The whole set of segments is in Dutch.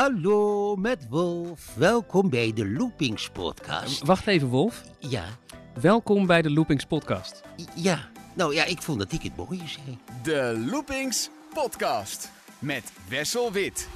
Hallo, met Wolf. Welkom bij de Loopings podcast. Wacht even, Wolf. Ja, Welkom bij de Loopings Podcast. ja. Nou ja, ik vond dat ik het mooie zei. De Loopings Podcast met Wessel Wit.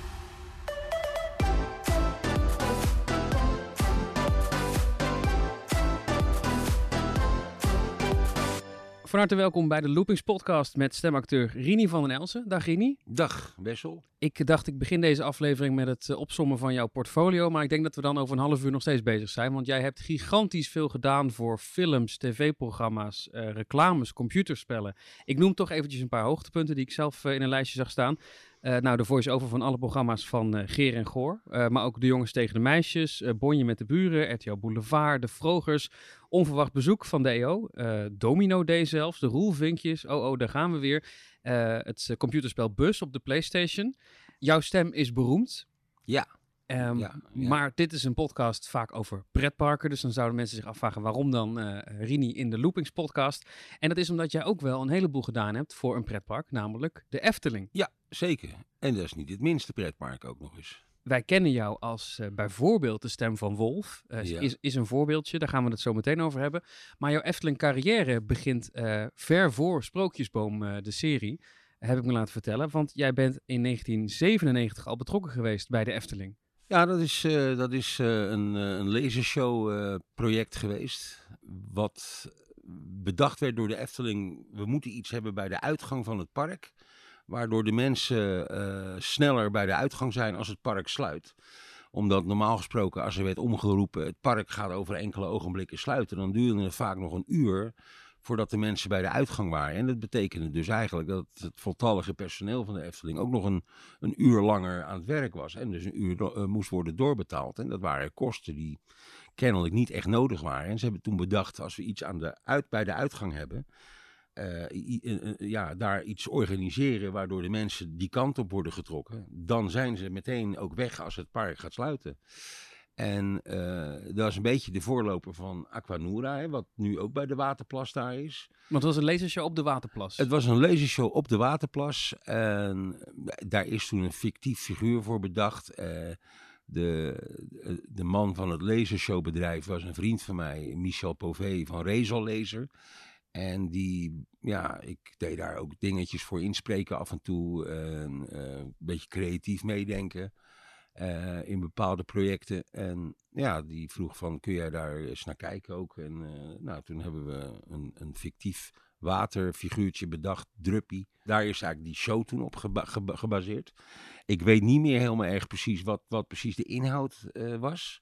Van harte welkom bij de Loopings Podcast met stemacteur Rini van den Elsen. Dag Rini. Dag, Wessel. Ik dacht, ik begin deze aflevering met het eh, opsommen van jouw portfolio. Maar ik denk dat we dan over een half uur nog steeds bezig zijn. Want jij hebt gigantisch veel gedaan voor films, tv-programma's, eh, reclames, computerspellen. Ik noem toch eventjes een paar hoogtepunten die ik zelf eh, in een lijstje zag staan. Nou, de voice-over van alle programma's van Geer en Goor. Maar ook De Jongens tegen de Meisjes, Bonje met de Buren, RTL Boulevard, De Vrogers. Onverwacht bezoek van de EO. eh, Domino Day zelfs, De Roelvinkjes. Oh, oh, daar gaan we weer. Eh, het eh, computerspel Bus op de Playstation. Jouw stem is beroemd. Ja. Ehm, Ja, ja. Maar dit is een podcast vaak over pretparken. Dus dan zouden mensen zich afvragen waarom dan Rini in de Loopings podcast. En dat is omdat jij ook wel een heleboel gedaan hebt voor een pretpark, namelijk de Efteling. Ja, zeker. En dat is niet het minste pretpark ook nog eens. Wij kennen jou als eh, bijvoorbeeld de stem van Wolf. Eh, Ja. is, is een voorbeeldje, daar gaan we het zo meteen over hebben. Maar jouw Efteling carrière begint eh, ver voor Sprookjesboom, de serie. Heb ik me laten vertellen. Want jij bent in 1997 al betrokken geweest bij de Efteling. Ja, dat is, dat is een, een lasershow project geweest. Wat bedacht werd door de Efteling. We moeten iets hebben bij de uitgang van het park. Waardoor de mensen eh, sneller bij de uitgang zijn als het park sluit. Omdat normaal gesproken, als er werd omgeroepen, het park gaat over enkele ogenblikken sluiten. Dan duurde het vaak nog een uur voordat de mensen bij de uitgang waren. En dat betekende dus eigenlijk dat het voltallige personeel van de Efteling ook nog een, een uur langer aan het werk was. En dus een uur eh, moest worden doorbetaald. En dat waren kosten die kennelijk niet echt nodig waren. En ze hebben toen bedacht, als we iets aan de uit, bij de uitgang hebben... eh, eh, ja, daar iets organiseren waardoor de mensen die kant op worden getrokken. Dan zijn ze meteen ook weg als het park gaat sluiten. En eh, dat is een beetje de voorloper van Aquanura, hè, wat nu ook bij de Waterplas daar is. Want het was een lasershow op de Waterplas. Het was een lasershow op de Waterplas. En daar is toen een fictief figuur voor bedacht. De, de man van het lasershowbedrijf was een vriend van mij, Michel Pauvé van Rezel Laser. En die, ja, ik deed daar ook dingetjes voor inspreken af en toe. Eh, een beetje creatief meedenken eh, in bepaalde projecten. En ja, die vroeg van, kun jij daar eens naar kijken ook? En eh, nou, toen hebben we een, een fictief waterfiguurtje bedacht, Druppy. Daar is eigenlijk die show toen op geba- geba- gebaseerd. Ik weet niet meer helemaal erg precies wat, wat precies de inhoud was.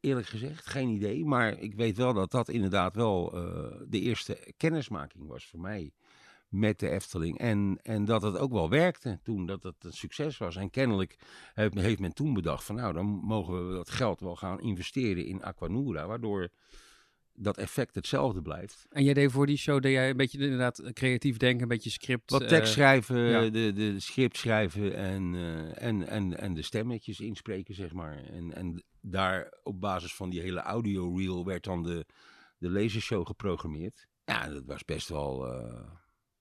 Eerlijk gezegd, geen idee. Maar ik weet wel dat dat inderdaad wel eh, de eerste kennismaking was voor mij met de Efteling. En, en dat het ook wel werkte toen, dat het een succes was. En kennelijk heeft, heeft men toen bedacht van nou, dan mogen we dat geld wel gaan investeren in Aquanura. Waardoor dat effect hetzelfde blijft. En jij deed voor die show, deed jij een beetje inderdaad creatief denken, een beetje script. Wat eh, tekst schrijven, ja. de, de script schrijven en, eh, en, en, en de stemmetjes inspreken, zeg maar. En, en daar op basis van die hele audio reel werd dan de, de lasershow geprogrammeerd. Ja, dat was best wel eh,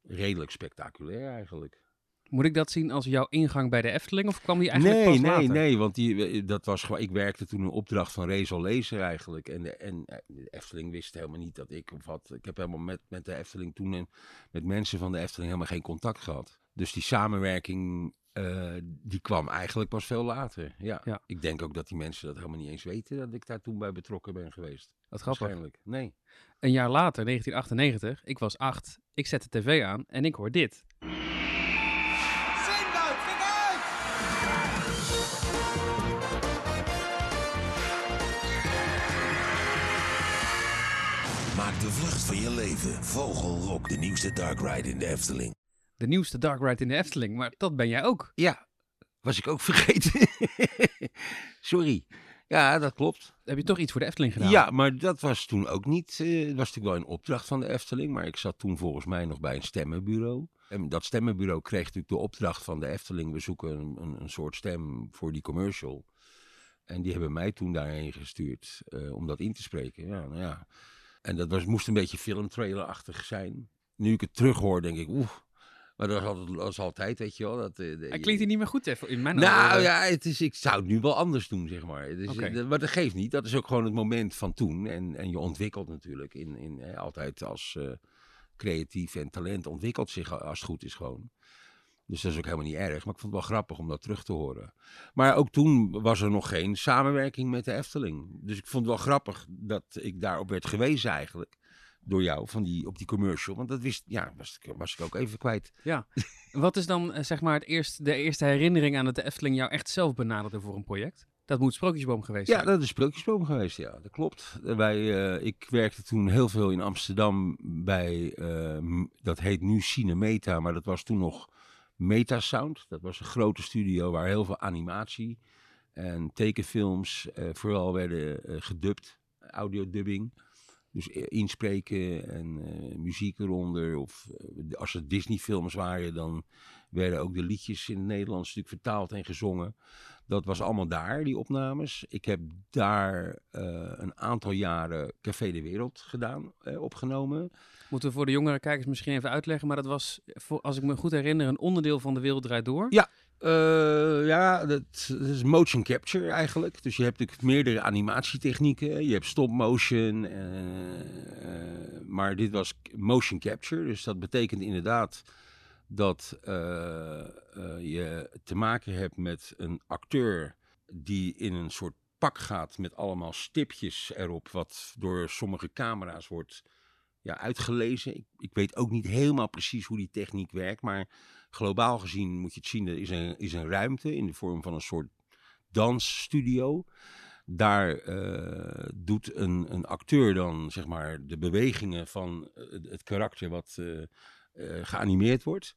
redelijk spectaculair eigenlijk. Moet ik dat zien als jouw ingang bij de Efteling of kwam die eigenlijk nee, pas nee, later? nee, want die, dat was gewoon, ik werkte toen een opdracht van Rezel Lezer eigenlijk. En de, en eh, de Efteling wist helemaal niet dat ik of wat. Ik heb helemaal met, met de Efteling toen en met mensen van de Efteling helemaal geen contact gehad. Dus die samenwerking, eh, die kwam eigenlijk pas veel later. Ja. Ja. Ik denk ook dat die mensen dat helemaal niet eens weten dat ik daar toen bij betrokken ben geweest. Wat grappig. Waarschijnlijk. Nee. Een jaar later, 1998, ik was acht, ik zet de tv aan en ik hoor dit. Zindert, kijk uit! Maak de vlucht van je leven. Vogelrok, de nieuwste dark ride in de Efteling. De nieuwste dark ride in de Efteling, maar dat ben jij ook. Ja, was ik ook vergeten. Sorry. Ja, dat klopt. Heb je toch iets voor de Efteling gedaan? Ja, maar dat was toen ook niet. eh, Het was natuurlijk wel een opdracht van de Efteling. Maar ik zat toen volgens mij nog bij een stemmenbureau. En dat stemmenbureau kreeg natuurlijk de opdracht van de Efteling. We zoeken een, een, een soort stem voor die commercial. En die hebben mij toen daarheen gestuurd eh, om dat in te spreken. Ja, nou ja. En dat was, moest een beetje filmtrailerachtig zijn. Nu ik het terughoor, denk ik, oeh, Maar dat is altijd, weet je wel. Dat, eh, de- Hij klinkt hier niet meer goed even in mijn nou ja, het is, ik zou het nu wel anders doen, zeg maar. Eh, maar dat geeft niet. Dat is ook gewoon het moment van toen. En, en je ontwikkelt natuurlijk. In, in, eh, altijd als eh, creatief en talent ontwikkelt zich als het goed is gewoon. Dus dat is ook helemaal niet erg. Maar ik vond het wel grappig om dat terug te horen. Maar ook toen was er nog geen samenwerking met de Efteling. Dus ik vond het wel grappig dat ik daarop werd gewezen eigenlijk. Door jou, van die, op die commercial. Want dat wist, ja, was, ik- was ik ook even kwijt. Wat is dan eh, zeg maar het eerste, de eerste herinnering aan dat de Efteling jou echt zelf benaderde voor een project? Dat moet Sprookjesboom geweest Ja, zijn. dat is Sprookjesboom geweest, ja. Dat klopt. Eh, Wij, eh, ik werkte toen heel veel in Amsterdam bij, dat heet nu Cinemeta, maar dat was toen nog Metasound. Dat was een grote studio waar heel veel animatie en tekenfilms vooral werden gedubt, audiodubbing. Dus inspreken en eh, muziek eronder. Of eh, als het Disney-films waren, dan werden ook de liedjes in het Nederlands natuurlijk vertaald en gezongen. Dat was allemaal daar, die opnames. Ik heb daar eh, een aantal jaren Café de Wereld gedaan, opgenomen. Moeten we voor de jongere kijkers misschien even uitleggen. Maar dat was, voor, als ik me goed herinner, een onderdeel van De Wereld Draait Door. Ja. Eh, ja, dat, is motion capture eigenlijk. Dus je hebt natuurlijk meerdere animatietechnieken. Je hebt stop motion. eh, maar dit was motion capture. Dus dat betekent inderdaad dat eh, je te maken hebt met een acteur die in een soort pak gaat met allemaal stipjes erop, wat door sommige camera's wordt ja, uitgelezen. Ik, ik weet ook niet helemaal precies hoe die techniek werkt, maar globaal gezien moet je het zien, er is een, is een ruimte in de vorm van een soort dansstudio. Daar eh, doet een, een acteur dan zeg maar de bewegingen van eh, het, karakter wat eh, geanimeerd wordt.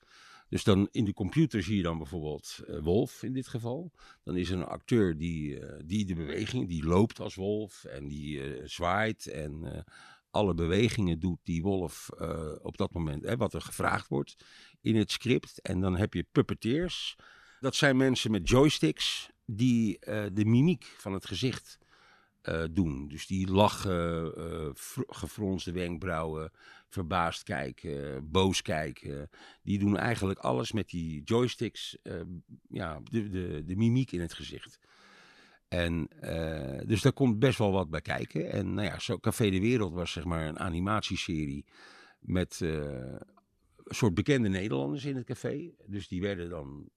Dus dan in de computer zie je dan bijvoorbeeld Wolf in dit geval. Dan is er een acteur die, die de beweging, die loopt als Wolf en die zwaait en alle bewegingen doet die Wolf eh, op dat moment, hè, wat er gevraagd wordt in het script. En dan heb je puppeteers. Dat zijn mensen met joysticks die eh, de mimiek van het gezicht eh, doen. Dus die lachen, fr- gefronste wenkbrauwen, verbaasd kijken, boos kijken. Die doen eigenlijk alles met die joysticks, ja, de, de, de mimiek in het gezicht. En eh, dus daar komt best wel wat bij kijken. En nou ja, zo Café de Wereld was zeg maar een animatieserie met eh, een soort bekende Nederlanders in het café. Dus die werden dan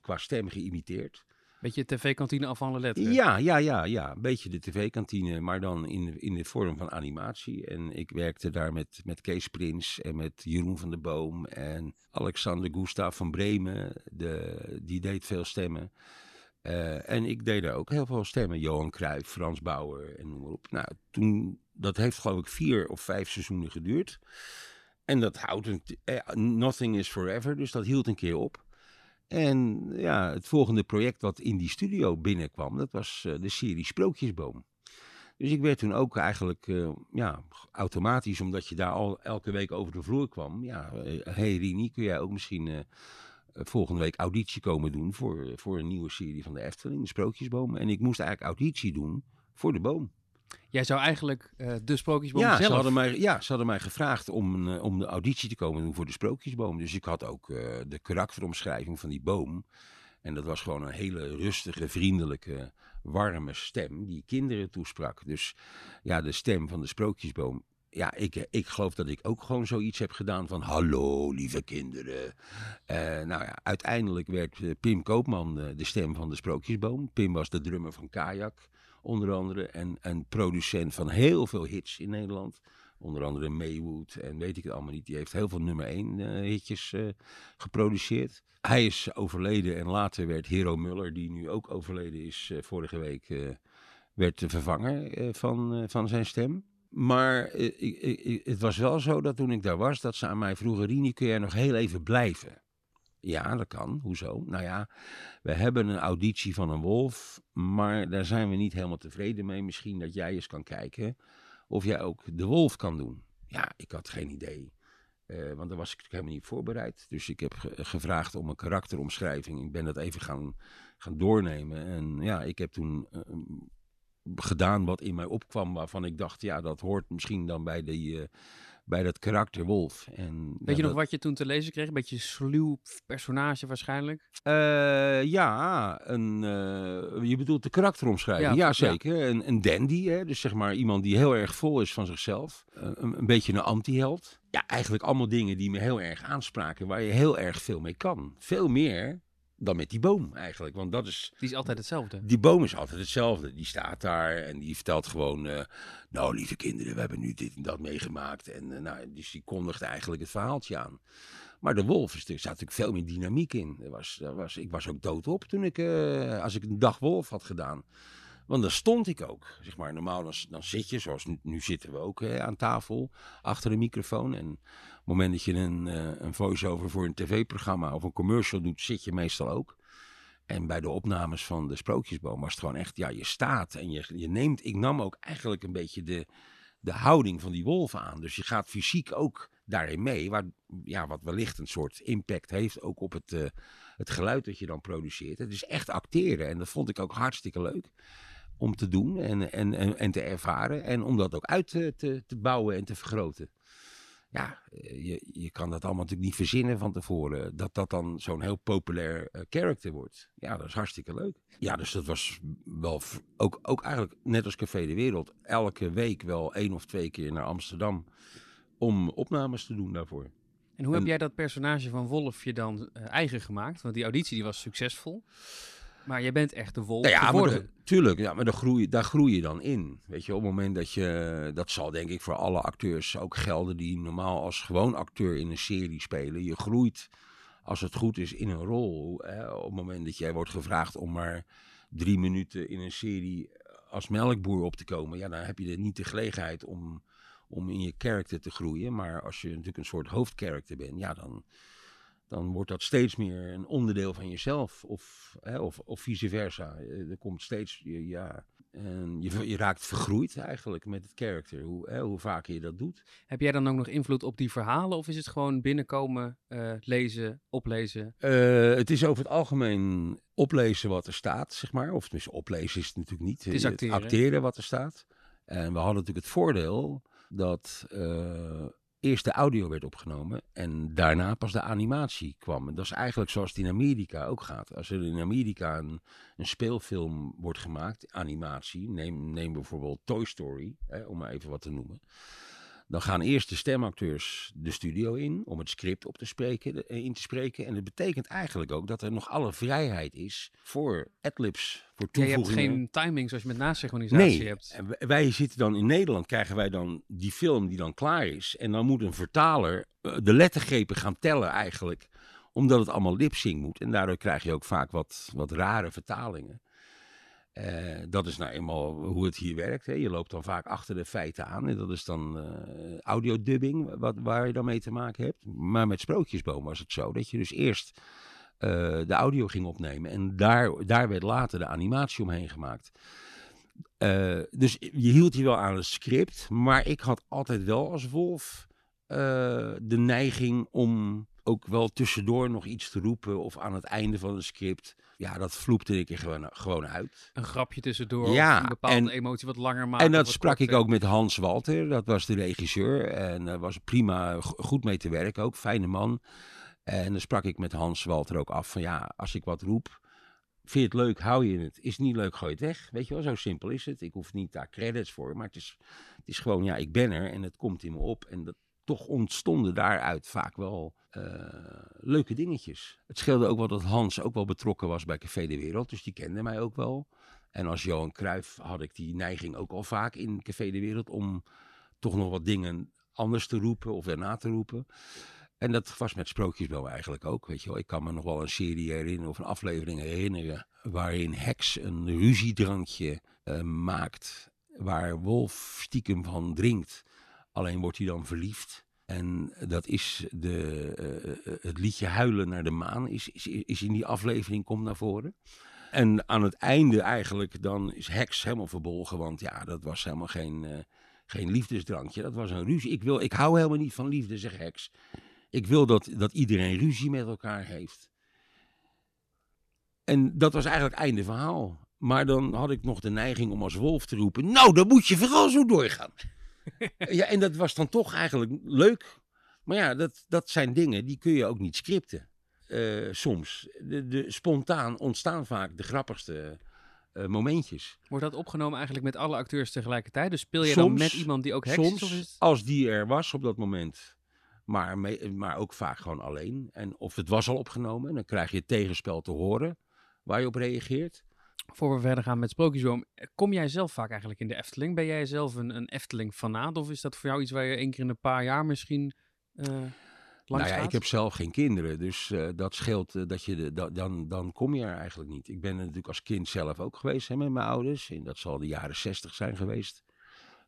qua stem geïmiteerd. Beetje tv-kantine af van letteren. Ja, ja, ja, ja. Een beetje de tv-kantine, maar dan in, in de vorm van animatie. En ik werkte daar met, met Kees Prins en met Jeroen van der Boom en Alexander Gustav van Bremen. De, die deed veel stemmen. Eh, en ik deed daar ook heel veel stemmen. Johan Cruijff, Frans Bauer en noem maar op. Nou, toen, dat heeft geloof ik vier of vijf seizoenen geduurd. En dat houdt, een, eh, nothing is forever, dus dat hield een keer op. En ja, het volgende project wat in die studio binnenkwam, dat was eh, de serie Sprookjesboom. Dus ik werd toen ook eigenlijk ja, automatisch, omdat je daar al elke week over de vloer kwam. Ja, hé hey Rini, kun jij ook misschien volgende week auditie komen doen voor, voor een nieuwe serie van de Efteling, de Sprookjesboom. En ik moest eigenlijk auditie doen voor de boom. Jij zou eigenlijk eh, de Sprookjesboom Ja zelf... ze, hadden mij, ja, ze hadden mij gevraagd om, eh, om de auditie te komen doen voor de Sprookjesboom. Dus ik had ook eh, de karakteromschrijving van die boom. En dat was gewoon een hele rustige, vriendelijke, warme stem die kinderen toesprak. Dus ja, de stem van de Sprookjesboom. Ja, ik, ik geloof dat ik ook gewoon zoiets heb gedaan van hallo lieve kinderen. Eh, nou ja, uiteindelijk werd eh, Pim Koopman eh, de stem van de Sprookjesboom. Pim was de drummer van Kajak onder andere. En een producent van heel veel hits in Nederland. Onder andere Maywood en weet ik het allemaal niet. Die heeft heel veel nummer 1 hitjes eh, geproduceerd. Hij is overleden en later werd Hero Muller, die nu ook overleden is eh, vorige week, eh, werd de vervanger eh, van, eh, van zijn stem. Maar eh, het was wel zo dat toen ik daar was, dat ze aan mij vroegen, Rini, kun jij nog heel even blijven? Ja, dat kan. Hoezo? Nou ja, we hebben een auditie van een wolf, maar daar zijn we niet helemaal tevreden mee. Misschien dat jij eens kan kijken of jij ook de wolf kan doen. Ja, ik had geen idee. Eh, want daar was ik helemaal niet voorbereid. Dus ik heb ge- gevraagd om een karakteromschrijving. Ik ben dat even gaan, gaan doornemen. En ja, ik heb toen eh, gedaan wat in mij opkwam. Waarvan ik dacht, ja, dat hoort misschien dan bij die, eh, bij dat karakter Wolf. En, Weet ja, je nog dat- wat je toen te lezen kreeg? Een beetje sluw personage waarschijnlijk. Eh, ja, een, eh, je bedoelt de karakteromschrijving. Ja, Ja, ja. zeker. Een, een dandy, hè? dus zeg maar iemand die heel erg vol is van zichzelf. Een, een beetje een anti-held. Ja, eigenlijk allemaal dingen die me heel erg aanspraken, waar je heel erg veel mee kan. Veel meer dan met die boom eigenlijk, want dat is... Die is altijd hetzelfde. Die boom is altijd hetzelfde. Die staat daar en die vertelt gewoon... eh, nou, lieve kinderen, we hebben nu dit en dat meegemaakt. En eh, nou, dus die kondigt eigenlijk het verhaaltje aan. Maar de wolf, is, er zat natuurlijk veel meer dynamiek in. Er was, er was, ik was ook doodop toen ik... eh, als ik een dag wolf had gedaan. Want dan stond ik ook. Zeg maar, normaal dan, dan zit je, zoals nu, zitten we ook aan tafel, achter een microfoon. En op het moment dat je een, eh, een voice-over voor een tv-programma of een commercial doet, zit je meestal ook. En bij de opnames van de Sprookjesboom was het gewoon echt, ja, je staat en je, je neemt, ik nam ook eigenlijk een beetje de, de houding van die wolf aan. Dus je gaat fysiek ook daarin mee, waar, ja, wat wellicht een soort impact heeft ook op het, eh, het geluid dat je dan produceert. Het is echt acteren en dat vond ik ook hartstikke leuk om te doen en, en, en, en te ervaren. En om dat ook uit te, te, te bouwen en te vergroten. Ja, eh, je, je kan dat allemaal natuurlijk niet verzinnen van tevoren. Dat dat dan zo'n heel populair eh, character wordt. Ja, dat is hartstikke leuk. Ja, dus dat was wel ook, ook eigenlijk net als Café de Wereld. Elke week wel één of twee keer naar Amsterdam. Om opnames te doen daarvoor. En hoe heb jij dat personage van Wolf je dan eh, eigen gemaakt? Want die auditie die was succesvol. Maar jij bent echt de Wolf Nou ja, maar tuurlijk, ja, maar daar groei, daar groei je dan in. Weet je, op het moment dat je, dat zal denk ik voor alle acteurs ook gelden die normaal als gewoon acteur in een serie spelen. Je groeit, als het goed is, in een rol. Hè, op het moment dat jij wordt gevraagd om maar drie minuten in een serie als melkboer op te komen, ja, dan heb je er niet de gelegenheid om, om in je karakter te groeien. Maar als je natuurlijk een soort hoofdkarakter bent, ja, dan, dan wordt dat steeds meer een onderdeel van jezelf. Of, hè, of, of vice versa. Eh, Er komt steeds, ja, en je, je raakt vergroeid eigenlijk met het karakter. Hoe, hè, hoe vaker je dat doet. Heb jij dan ook nog invloed op die verhalen? Of is het gewoon binnenkomen, eh, lezen, oplezen? Eh, het is over het algemeen oplezen wat er staat, zeg maar. Of tenminste, oplezen is het natuurlijk niet. Het is acteren. wat er staat. En we hadden natuurlijk het voordeel dat eerst de audio werd opgenomen en daarna pas de animatie kwam. En dat is eigenlijk zoals het in Amerika ook gaat. Als er in Amerika een, een speelfilm wordt gemaakt, animatie, neem, neem bijvoorbeeld Toy Story, hè, om maar even wat te noemen. Dan gaan eerst de stemacteurs de studio in om het script op te spreken, de- in te spreken. En dat betekent eigenlijk ook dat er nog alle vrijheid is voor adlibs, voor Ja, je hebt toevoegingen. geen timing zoals je met nasynchronisatie Nee, hebt. en wij- zitten dan in Nederland, krijgen wij dan die film die dan klaar is. En dan moet een vertaler eh, de lettergrepen gaan tellen eigenlijk. Omdat het allemaal lipsync moet. En daardoor krijg je ook vaak wat, wat rare vertalingen. Eh, dat is nou eenmaal hoe het hier werkt. Hè. Je loopt dan vaak achter de feiten aan. En dat is dan eh audiodubbing, wat, waar je dan mee te maken hebt. Maar met Sprookjesboom was het zo dat je dus eerst eh, de audio ging opnemen. En daar, daar werd later de animatie omheen gemaakt. Dus je hield je wel aan het script. Maar ik had altijd wel als Wolf de neiging om ook wel tussendoor nog iets te roepen. Of aan het einde van een script. Ja, dat vloepte ik er gewoon, gewoon uit. Een grapje tussendoor Ja, of een bepaalde en- emotie wat langer maken. En dat sprak ik ook met Hans Walter, dat was de regisseur. En daar was prima go- goed mee te werken, ook fijne man. En dan sprak ik met Hans Walter ook af van ja, als ik wat roep, vind je het leuk, hou je het. Is het niet leuk, gooi het weg. Weet je wel, zo simpel is het. Ik hoef niet daar credits voor, maar het is, het is gewoon, ja, ik ben er en het komt in me op. En dat, toch ontstonden daaruit vaak wel eh, leuke dingetjes. Het scheelde ook wel dat Hans ook wel betrokken was bij Café de Wereld, dus die kende mij ook wel. En als Johan Cruijff had ik die neiging ook al vaak in Café de Wereld om toch nog wat dingen anders te roepen of erna te roepen. En dat was met Sprookjesbel eigenlijk ook, weet je wel. Ik kan me nog wel een serie herinneren of een aflevering herinneren waarin Hex een ruziedrankje eh, maakt waar Wolf stiekem van drinkt. Alleen wordt hij dan verliefd. En dat is de, eh, het liedje Huilen naar de maan is, is, is in die aflevering komt naar voren. En aan het einde eigenlijk dan is Hex helemaal verbolgen. Want ja, dat was helemaal geen, eh, geen liefdesdrankje. Dat was een ruzie. Ik, wil, ik hou helemaal niet van liefde, zegt Hex. Ik wil dat, dat iedereen ruzie met elkaar heeft. En dat was eigenlijk het einde verhaal. Maar dan had ik nog de neiging om als wolf te roepen... Nou, dan moet je vooral zo doorgaan. ja, en dat was dan toch eigenlijk leuk. Maar ja, dat, dat zijn dingen die kun je ook niet scripten. eh, soms. De, de, spontaan ontstaan vaak de grappigste eh, momentjes. Wordt dat opgenomen eigenlijk met alle acteurs tegelijkertijd? Dus speel je dan met iemand die ook heks Soms, is? Het... als die er was op dat moment. Maar, maar ook vaak gewoon alleen. En of het was al opgenomen, dan krijg je het tegenspel te horen waar je op reageert. Voor we verder gaan met Sprookjesboom, kom jij zelf vaak eigenlijk in de Efteling? Ben jij zelf een, een Efteling-fanaat? Of is dat voor jou iets waar je één keer in een paar jaar misschien eh langs nou ja, gaat? ik heb zelf geen kinderen, dus eh, dat scheelt eh, dat je de, da- dan, dan kom je er eigenlijk niet. Ik ben natuurlijk als kind zelf ook geweest hè, met mijn ouders. En dat zal de jaren zestig zijn geweest.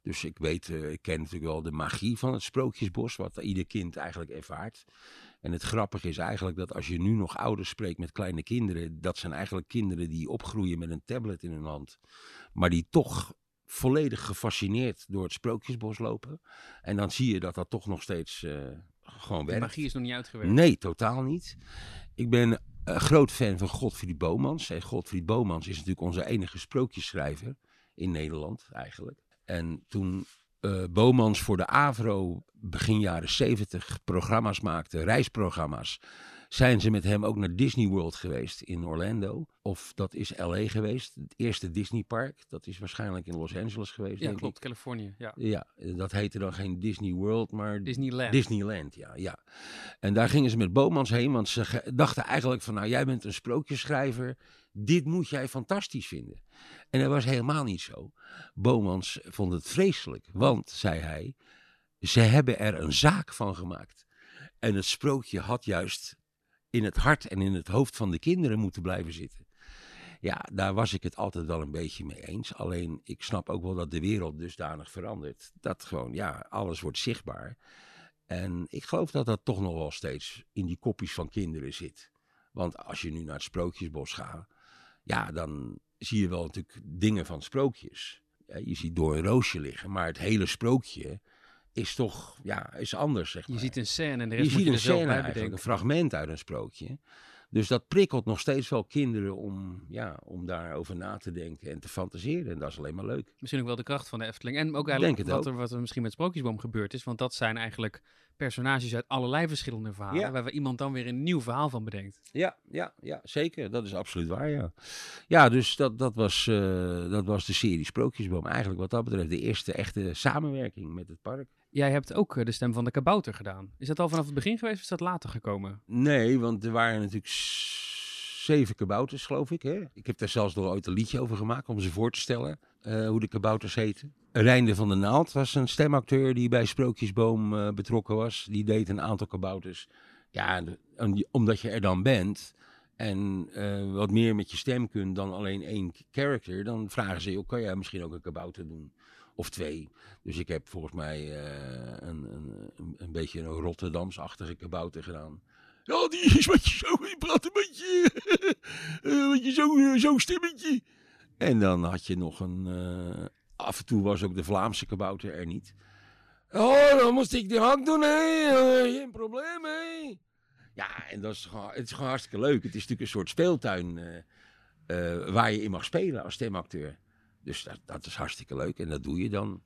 Dus ik weet, eh, ik ken natuurlijk wel de magie van het Sprookjesbos, wat ieder kind eigenlijk ervaart. En het grappige is eigenlijk dat als je nu nog ouders spreekt met kleine kinderen, dat zijn eigenlijk kinderen die opgroeien met een tablet in hun hand. Maar die toch volledig gefascineerd door het Sprookjesbos lopen. En dan zie je dat dat toch nog steeds eh, gewoon De werkt. magie is nog niet uitgewerkt. Nee, totaal niet. Ik ben een groot fan van Godfried Bomans. En Godfried Bomans is natuurlijk onze enige sprookjesschrijver in Nederland eigenlijk. En toen Bomans voor de AVRO begin jaren 70 programma's maakte, reisprogramma's, zijn ze met hem ook naar Disney World geweest in Orlando. Of dat is LA geweest, het eerste Disneypark. Dat is waarschijnlijk in Los Angeles geweest, Ja, denk klopt. ik. Californië. Ja. Ja, dat heette dan geen Disney World, maar Disneyland. Disneyland, ja, ja. En daar gingen ze met Bomans heen, want ze dachten eigenlijk van, nou, jij bent een sprookjesschrijver, dit moet jij fantastisch vinden. En dat was helemaal niet zo. Bomans vond het vreselijk, want, zei hij, ze hebben er een zaak van gemaakt. En het sprookje had juist in het hart en in het hoofd van de kinderen moeten blijven zitten. Ja, daar was ik het altijd wel een beetje mee eens. Alleen ik snap ook wel dat de wereld dusdanig verandert. Dat gewoon, ja, alles wordt zichtbaar. En ik geloof dat dat toch nog wel steeds in die kopjes van kinderen zit. Want als je nu naar het Sprookjesbos gaat, ja, dan zie je wel natuurlijk dingen van sprookjes. Je ziet door een roosje liggen, maar het hele sprookje is toch, ja, is anders, zeg maar. Je ziet een scène en de Je rest moet ziet je een er zelf scène eigenlijk, een fragment uit een sprookje. Dus dat prikkelt nog steeds wel kinderen om, ja, om daarover na te denken en te fantaseren. En dat is alleen maar leuk. Misschien ook wel de kracht van de Efteling. En ook eigenlijk wat, ook. Er, wat er misschien met Sprookjesboom gebeurd is. Want dat zijn eigenlijk personages uit allerlei verschillende verhalen. Ja. Waar we iemand dan weer een nieuw verhaal van bedenkt. Ja, ja, ja, zeker. Dat is absoluut waar, ja. Ja, dus dat, dat, was, eh, dat was de serie Sprookjesboom. Eigenlijk wat dat betreft de eerste echte samenwerking met het park. Jij hebt ook eh, de stem van de kabouter gedaan. Is dat al vanaf het begin geweest of is dat later gekomen? Nee, want er waren natuurlijk zeven kabouters, geloof ik. Hè? Ik heb daar zelfs nog ooit een liedje over gemaakt om ze voor te stellen. eh, hoe de kabouters heten. Reinde van der Naald was een stemacteur die bij Sprookjesboom eh, betrokken was. Die deed een aantal kabouters. Ja, omdat je er dan bent en wat meer met je stem kunt dan alleen één character, dan vragen ze, joh, kan jij misschien ook een kabouter doen? Of twee. Dus ik heb volgens mij eh, een, een, een, beetje een Rotterdams-achtige kabouter gedaan. Ja, die is wat je zo, die praat een beetje, eh, je zo, eh, zo'n stemmetje. En dan had je nog een, af en toe was ook de Vlaamse kabouter er niet. Oh, dan moest ik de hak doen. Eh, geen probleem, hè. Ja, en dat is gewoon, het is gewoon hartstikke leuk. Het is natuurlijk een soort speeltuin waar je in mag spelen als stemacteur. Dus dat, dat is hartstikke leuk en dat doe je dan.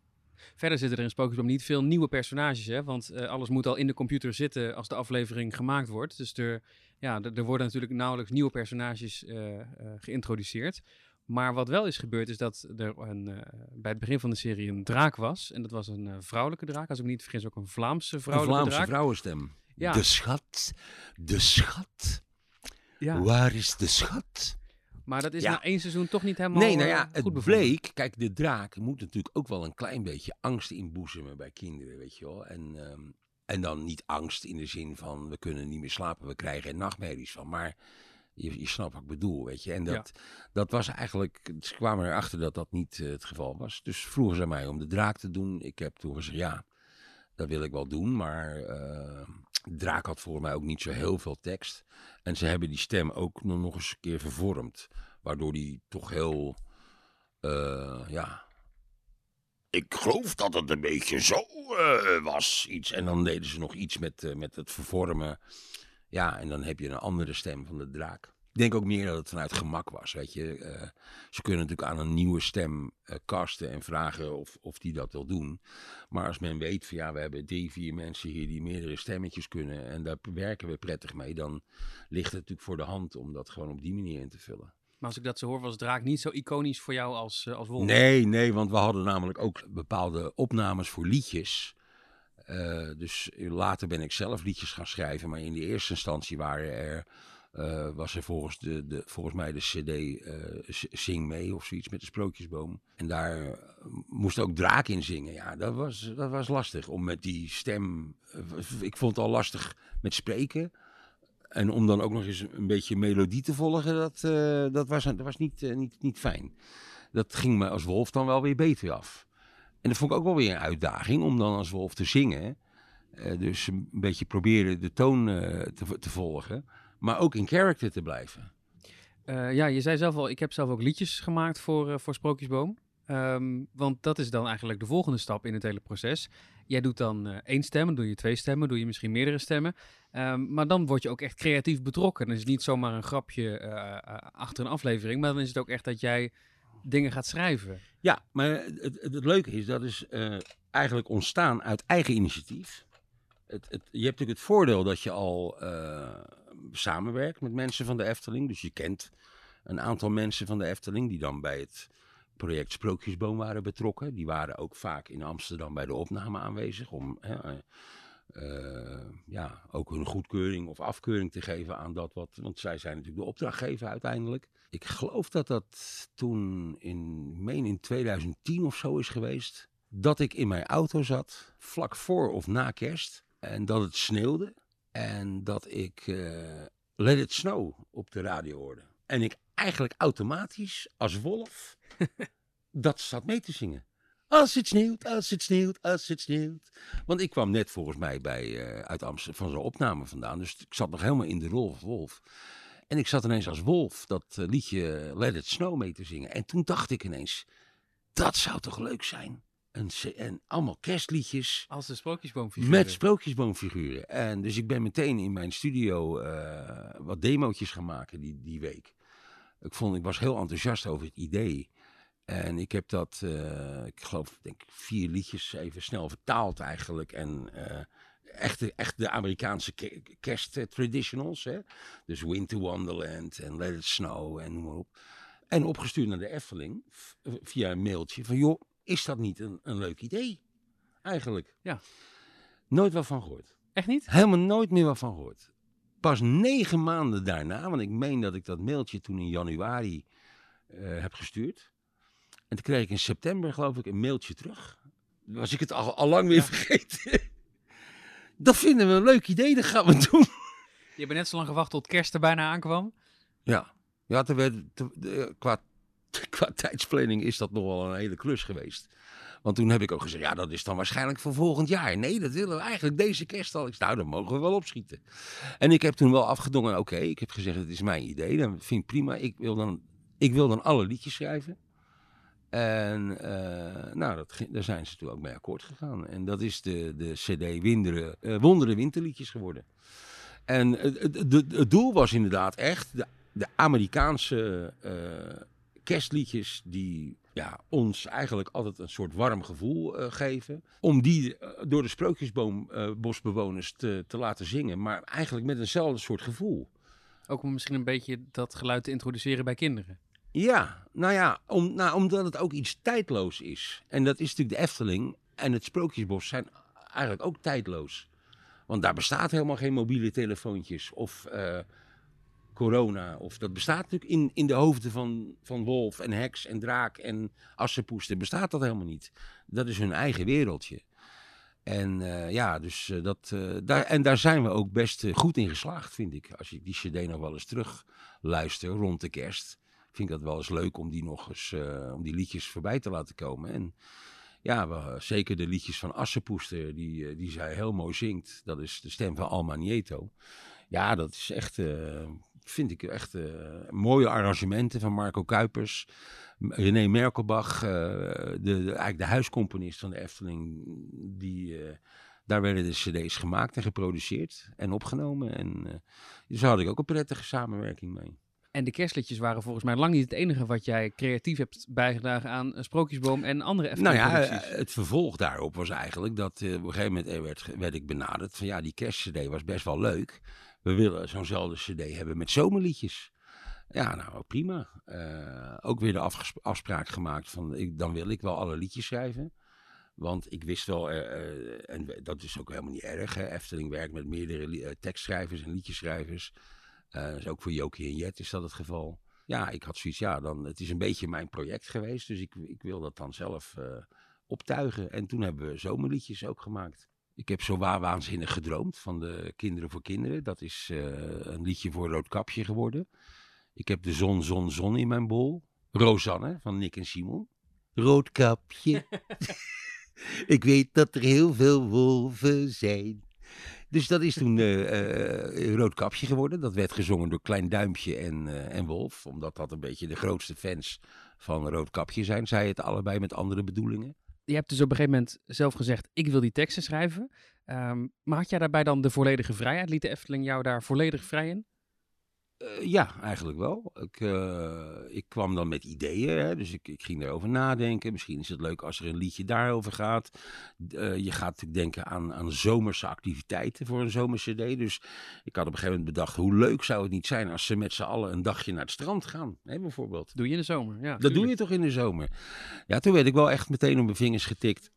Verder zitten er in Sprookjesboom niet veel nieuwe personages. Hè? Want eh, alles moet al in de computer zitten als de aflevering gemaakt wordt. Dus er, ja, er, er worden natuurlijk nauwelijks nieuwe personages eh, eh, geïntroduceerd. Maar wat wel is gebeurd is dat er een, bij het begin van de serie een draak was. En dat was een vrouwelijke draak. Als ik me niet vergis ook een Vlaamse Een vrouwelijke Vlaamse draak. vrouwenstem. Ja. De schat, de schat. Ja. Waar is de schat? Maar dat is Ja. na één seizoen toch niet helemaal Nee, nou eh, ja, goed het bevonden. bleek. Kijk, de draak moet natuurlijk ook wel een klein beetje angst inboezemen bij kinderen, weet je wel. En, ehm, en dan niet angst in de zin van we kunnen niet meer slapen, we krijgen er nachtmerries van. Maar je, je snapt wat ik bedoel, weet je. En dat, dat was eigenlijk, ze kwamen erachter dat dat niet eh, het geval was. Dus vroegen ze mij om de draak te doen. Ik heb toen gezegd ja, dat wil ik wel doen, maar eh, de draak had voor mij ook niet zo heel veel tekst. En ze hebben die stem ook nog nog eens een keer vervormd. Waardoor die toch heel, eh, ja... Ik geloof dat het een beetje zo eh, was, iets. En dan deden ze nog iets met, eh, met het vervormen. Ja, en dan heb je een andere stem van de draak. Denk ook meer dat het vanuit gemak was, weet je. Eh, ze kunnen natuurlijk aan een nieuwe stem uh, casten en vragen of, of die dat wil doen. Maar als men weet van ja, we hebben drie, vier mensen hier die meerdere stemmetjes kunnen en daar werken we prettig mee, dan ligt het natuurlijk voor de hand om dat gewoon op die manier in te vullen. Maar als ik dat zo hoor, was Draak niet zo iconisch voor jou als, uh, als Wolf? Nee, nee, want we hadden namelijk ook bepaalde opnames voor liedjes. Uh, dus later ben ik zelf liedjes gaan schrijven, maar in de eerste instantie waren er uh, was er volgens, de, de, volgens mij de CD uh, Zing mee of zoiets met de Sprookjesboom. En daar uh, moest ook Draak in zingen. Ja, dat was, dat was lastig om met die stem. ik vond het al lastig met spreken. En om dan ook nog eens een beetje melodie te volgen, dat, dat was, was niet, niet, niet fijn. Dat ging me als wolf dan wel weer beter af. En dat vond ik ook wel weer een uitdaging om dan als wolf te zingen. dus een beetje proberen de toon te, te volgen maar ook in character te blijven. Uh, ja, je zei zelf al, ik heb zelf ook liedjes gemaakt voor, uh, voor Sprookjesboom. Um, want dat is dan eigenlijk de volgende stap in het hele proces. Jij doet dan uh, één stem, dan doe je twee stemmen, doe je misschien meerdere stemmen. Um, maar dan word je ook echt creatief betrokken. Dan is het niet zomaar een grapje achter een aflevering, maar dan is het ook echt dat jij dingen gaat schrijven. Ja, maar het, het, het leuke is, dat is eigenlijk ontstaan uit eigen initiatief. Het, het, je hebt natuurlijk het voordeel dat je al samenwerkt met mensen van de Efteling. Dus je kent een aantal mensen van de Efteling die dan bij het project Sprookjesboom waren betrokken. Die waren ook vaak in Amsterdam bij de opname aanwezig om hè, uh, ja, ook hun goedkeuring of afkeuring te geven aan dat wat. Want zij zijn natuurlijk de opdrachtgever uiteindelijk. Ik geloof dat dat toen in, meen in 2010 of zo is geweest. Dat ik in mijn auto zat, vlak voor of na kerst. En dat het sneeuwde. En dat ik uh, Let It Snow op de radio hoorde. En ik eigenlijk automatisch als wolf dat zat mee te zingen. Als het sneeuwt, als het sneeuwt, als het sneeuwt. Want ik kwam net volgens mij bij, uh, uit Amsterdam van zo'n opname vandaan. Dus ik zat nog helemaal in de rol van wolf. En ik zat ineens als wolf dat uh, liedje Let It Snow mee te zingen. En toen dacht ik ineens, dat zou toch leuk zijn? En, en allemaal kerstliedjes. Als de sprookjesboomfiguren. Met sprookjesboomfiguren. En dus ik ben meteen in mijn studio uh, wat demootjes gaan maken die, die week. Ik, vond, ik was heel enthousiast over het idee. En ik heb dat, uh, ik geloof, denk vier liedjes even snel vertaald eigenlijk. En uh, echt, echt de Amerikaanse kersttraditionals. Hè? Dus Winter Wonderland en Let It Snow en noem maar op. En opgestuurd naar de Efteling via een mailtje van joh, is dat niet een, een leuk idee? Eigenlijk. Ja. Nooit wat van gehoord. Echt niet? Helemaal nooit meer wat van gehoord. Pas negen maanden daarna, want ik meen dat ik dat mailtje toen in januari uh, heb gestuurd. En toen kreeg ik in september, geloof ik, een mailtje terug. Was ik het al, al lang weer ja. vergeten. dat vinden we een leuk idee, dat gaan we doen. Je hebt net zo lang gewacht tot kerst er bijna aankwam? Ja. Ja, ter werd, ter, qua qua tijdsplanning is dat nog wel een hele klus geweest. Want toen heb ik ook gezegd, ja, dat is dan waarschijnlijk voor volgend jaar. Nee, dat willen we eigenlijk deze kerst al. Ik zei, nou, dan mogen we wel opschieten. En ik heb toen wel afgedongen, oké, ik heb gezegd, het is mijn idee. Dan vind ik prima. Ik wil dan, ik wil dan alle liedjes schrijven. En uh, nou, dat, daar zijn ze toen ook mee akkoord gegaan. En dat is de, de CD Winderen, uh, Wonderen Winterliedjes geworden. En het, het, doel was inderdaad echt de, de Amerikaanse... Uh, kerstliedjes die ja, ons eigenlijk altijd een soort warm gevoel uh, geven. Om die uh, door de sprookjesboombosbewoners uh, te, te laten zingen, maar eigenlijk met eenzelfde soort gevoel. Ook om misschien een beetje dat geluid te introduceren bij kinderen. Ja, nou ja, om, nou, omdat het ook iets tijdloos is. En dat is natuurlijk de Efteling en het Sprookjesbos zijn eigenlijk ook tijdloos. Want daar bestaat helemaal geen mobiele telefoontjes of corona. Of dat bestaat natuurlijk in, in de hoofden van, van wolf en heks en draak en assenpoester. Bestaat dat helemaal niet. Dat is hun eigen wereldje. En uh, ja, dus uh, dat, uh, daar, en daar zijn we ook best goed in geslaagd, vind ik. Als ik die cd nog wel eens terug luister rond de kerst, vind ik dat wel eens leuk om die nog eens, om die liedjes voorbij te laten komen. En ja, we, zeker de liedjes van Assenpoester, die, die zij heel mooi zingt. Dat is de stem van Alma Nieto. Ja, dat is echt, vind ik echt uh, mooie arrangementen van Marco Kuipers. René Merkelbach, uh, de, de, eigenlijk de huiscomponist van de Efteling. Die, uh, daar werden de cd's gemaakt en geproduceerd en opgenomen. En dus daar had ik ook een prettige samenwerking mee. En de kerstliedjes waren volgens mij lang niet het enige wat jij creatief hebt bijgedragen aan Sprookjesboom en andere Nou ja, eh, het vervolg daarop was eigenlijk dat eh, op een gegeven moment eh, werd, werd ik benaderd van ja, die kerstcd was best wel leuk. We willen zo'nzelfde cd hebben met zomerliedjes. Ja, nou prima. Eh, ook weer de afspraak gemaakt van ik, dan wil ik wel alle liedjes schrijven. Want ik wist wel, eh, eh, en dat is ook helemaal niet erg. Hè. Efteling werkt met meerdere tekstschrijvers en liedjeschrijvers. Dus ook voor Jokie en Jet is dat het geval. Ja, ik had zoiets, ja, dan, het is een beetje mijn project geweest. Dus ik, ik wil dat dan zelf optuigen. En toen hebben we zomerliedjes ook gemaakt. Ik heb zo waar waanzinnig gedroomd van de Kinderen voor Kinderen. Dat is eh, een liedje voor Roodkapje geworden. Ik heb de zon, zon, zon in mijn bol. Rosanne van Nick en Simon. Roodkapje. ik weet dat er heel veel wolven zijn. Dus dat is toen eh, eh, Roodkapje geworden. Dat werd gezongen door Klein Duimpje en, en Wolf. Omdat dat een beetje de grootste fans van Roodkapje zijn. Zij het allebei met andere bedoelingen. Je hebt dus op een gegeven moment zelf gezegd, ik wil die teksten schrijven. Ehm, maar had jij daarbij dan de volledige vrijheid? Liet de Efteling jou daar volledig vrij in? Eh, ja, eigenlijk wel. Ik, eh, ik kwam dan met ideeën, hè, dus ik, ik ging erover nadenken. Misschien is het leuk als er een liedje daarover gaat. Eh, je gaat natuurlijk denken aan, aan zomerse activiteiten voor een zomercd. Dus ik had op een gegeven moment bedacht, hoe leuk zou het niet zijn als ze met z'n allen een dagje naar het strand gaan, hè, bijvoorbeeld. Doe je in de zomer, ja. Dat doe je toch in de zomer? Ja, toen werd ik wel echt meteen op mijn vingers getikt.